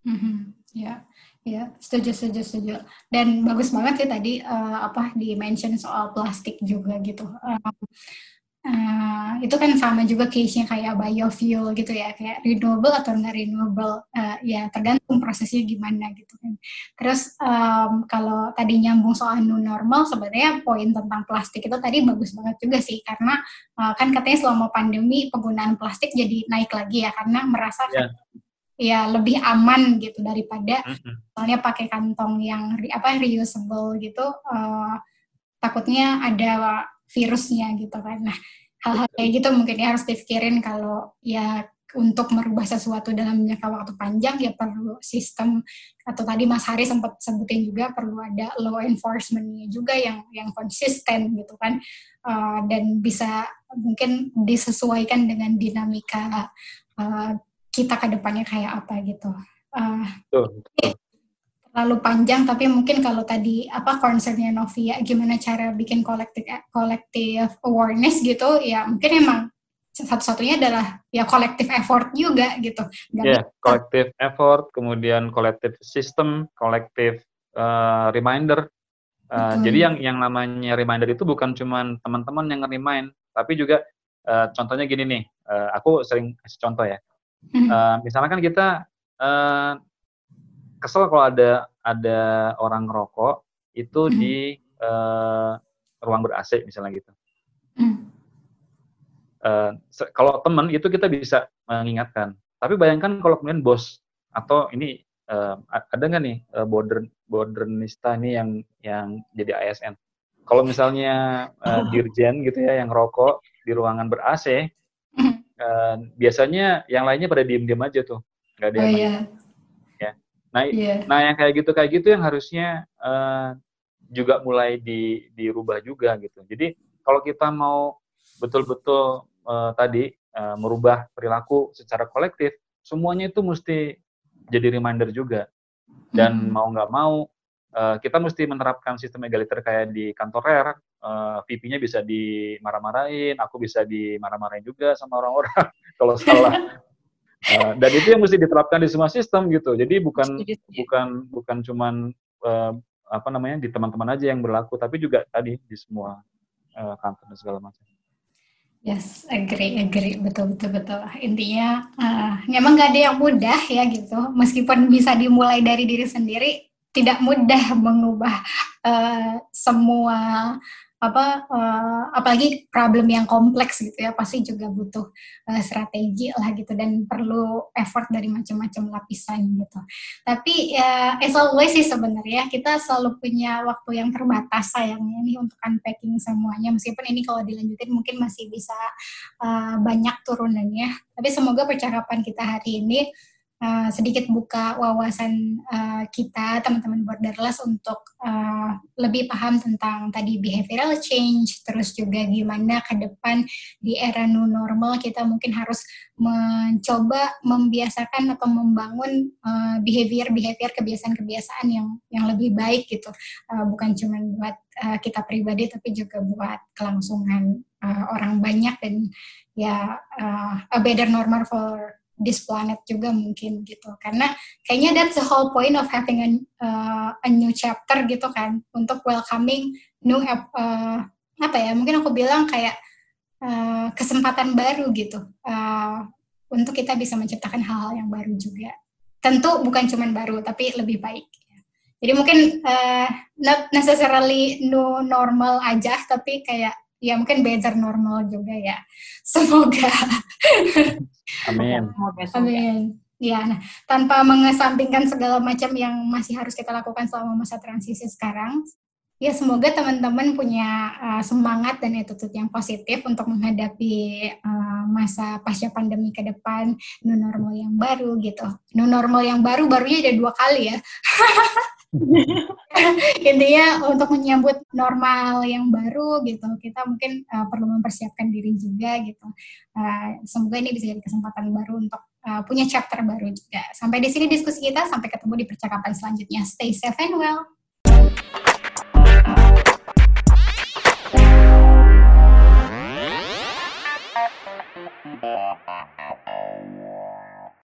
Mm-hmm. Ya, ya, setuju, setuju, setuju. Dan bagus banget sih tadi uh, apa di mention soal plastik juga gitu. Um, uh, itu kan sama juga case-nya kayak biofuel gitu ya, kayak renewable atau nggak renewable, uh, ya tergantung prosesnya gimana gitu kan. Terus um, kalau tadi nyambung soal new normal, sebenarnya poin tentang plastik itu tadi bagus banget juga sih, karena uh, kan katanya selama pandemi penggunaan plastik jadi naik lagi ya, karena merasa yeah ya lebih aman gitu daripada mm-hmm. misalnya pakai kantong yang apa reusable gitu uh, takutnya ada virusnya gitu kan. Nah hal-hal kayak gitu mungkin ya harus dipikirin kalau ya untuk merubah sesuatu dalam jangka waktu panjang ya perlu sistem atau tadi Mas Hari sempat sebutin juga perlu ada law enforcementnya juga yang yang konsisten gitu kan. Uh, dan bisa mungkin disesuaikan dengan dinamika uh, kita ke depannya kayak apa gitu. Uh, Terlalu panjang, tapi mungkin kalau tadi apa concernnya Novia, gimana cara bikin kolektif kolektif awareness gitu, ya mungkin emang satu-satunya adalah ya kolektif effort juga gitu. Ya, yeah, kolektif effort, kemudian kolektif system, kolektif uh, reminder. Uh, jadi yang yang namanya reminder itu bukan cuma teman-teman yang nge-remind, tapi juga uh, contohnya gini nih, uh, aku sering kasih contoh ya Uh, misalnya kan kita uh, kesel kalau ada ada orang rokok itu hmm. di uh, ruang ber AC misalnya gitu. Uh, kalau teman itu kita bisa mengingatkan. Tapi bayangkan kalau kemudian bos atau ini uh, ada nggak nih uh, border modernista ini yang yang jadi ASN. Kalau misalnya uh, dirjen gitu ya yang rokok di ruangan ber AC, uh, biasanya yang lainnya pada diem-diem aja tuh, nggak ada yang oh, iya. ya. Nah, yeah. nah yang kayak gitu kayak gitu yang harusnya uh, juga mulai di, dirubah juga gitu. Jadi kalau kita mau betul-betul uh, tadi uh, merubah perilaku secara kolektif, semuanya itu mesti jadi reminder juga. Dan hmm. mau nggak mau uh, kita mesti menerapkan sistem egaliter kayak di kantor RER, uh, eh, VP-nya bisa dimarah-marahin, aku bisa dimarah-marahin juga sama orang-orang kalau salah. Uh, dan itu yang mesti diterapkan di semua sistem gitu. Jadi bukan bukan bukan cuman uh, apa namanya di teman-teman aja yang berlaku, tapi juga tadi di semua uh, kantor dan segala macam. Yes, agree, agree, betul, betul, betul. Intinya, uh, memang nggak ada yang mudah ya gitu. Meskipun bisa dimulai dari diri sendiri, tidak mudah mengubah uh, semua apa uh, apalagi problem yang kompleks gitu ya pasti juga butuh uh, strategi lah gitu dan perlu effort dari macam-macam lapisan gitu. Tapi ya uh, as always sih sebenarnya kita selalu punya waktu yang terbatas sayangnya nih untuk unpacking semuanya. Meskipun ini kalau dilanjutin mungkin masih bisa uh, banyak turunannya. Tapi semoga percakapan kita hari ini uh, sedikit buka wawasan uh, kita teman-teman borderless untuk uh, lebih paham tentang tadi behavioral change terus juga gimana ke depan di era new normal kita mungkin harus mencoba membiasakan atau membangun uh, behavior behavior kebiasaan-kebiasaan yang yang lebih baik gitu. Uh, bukan cuma buat uh, kita pribadi tapi juga buat kelangsungan uh, orang banyak dan ya uh, a better normal for this planet juga mungkin gitu. Karena kayaknya that's the whole point of having a, uh, a new chapter gitu kan. Untuk welcoming new uh, apa ya mungkin aku bilang kayak uh, kesempatan baru gitu. Uh, untuk kita bisa menciptakan hal-hal yang baru juga. Tentu bukan cuma baru tapi lebih baik. Jadi mungkin uh, not necessarily new normal aja tapi kayak ya mungkin better normal juga ya semoga Amin. Amin. Ya, nah, tanpa mengesampingkan segala macam yang masih harus kita lakukan selama masa transisi sekarang, ya semoga teman-teman punya uh, semangat dan attitude yang positif untuk menghadapi uh, masa pasca pandemi ke depan, new normal yang baru gitu. New normal yang baru barunya ada dua kali ya. intinya untuk menyambut normal yang baru gitu kita mungkin uh, perlu mempersiapkan diri juga gitu. Uh, semoga ini bisa jadi kesempatan baru untuk uh, punya chapter baru juga. Sampai di sini diskusi kita sampai ketemu di percakapan selanjutnya. Stay safe and well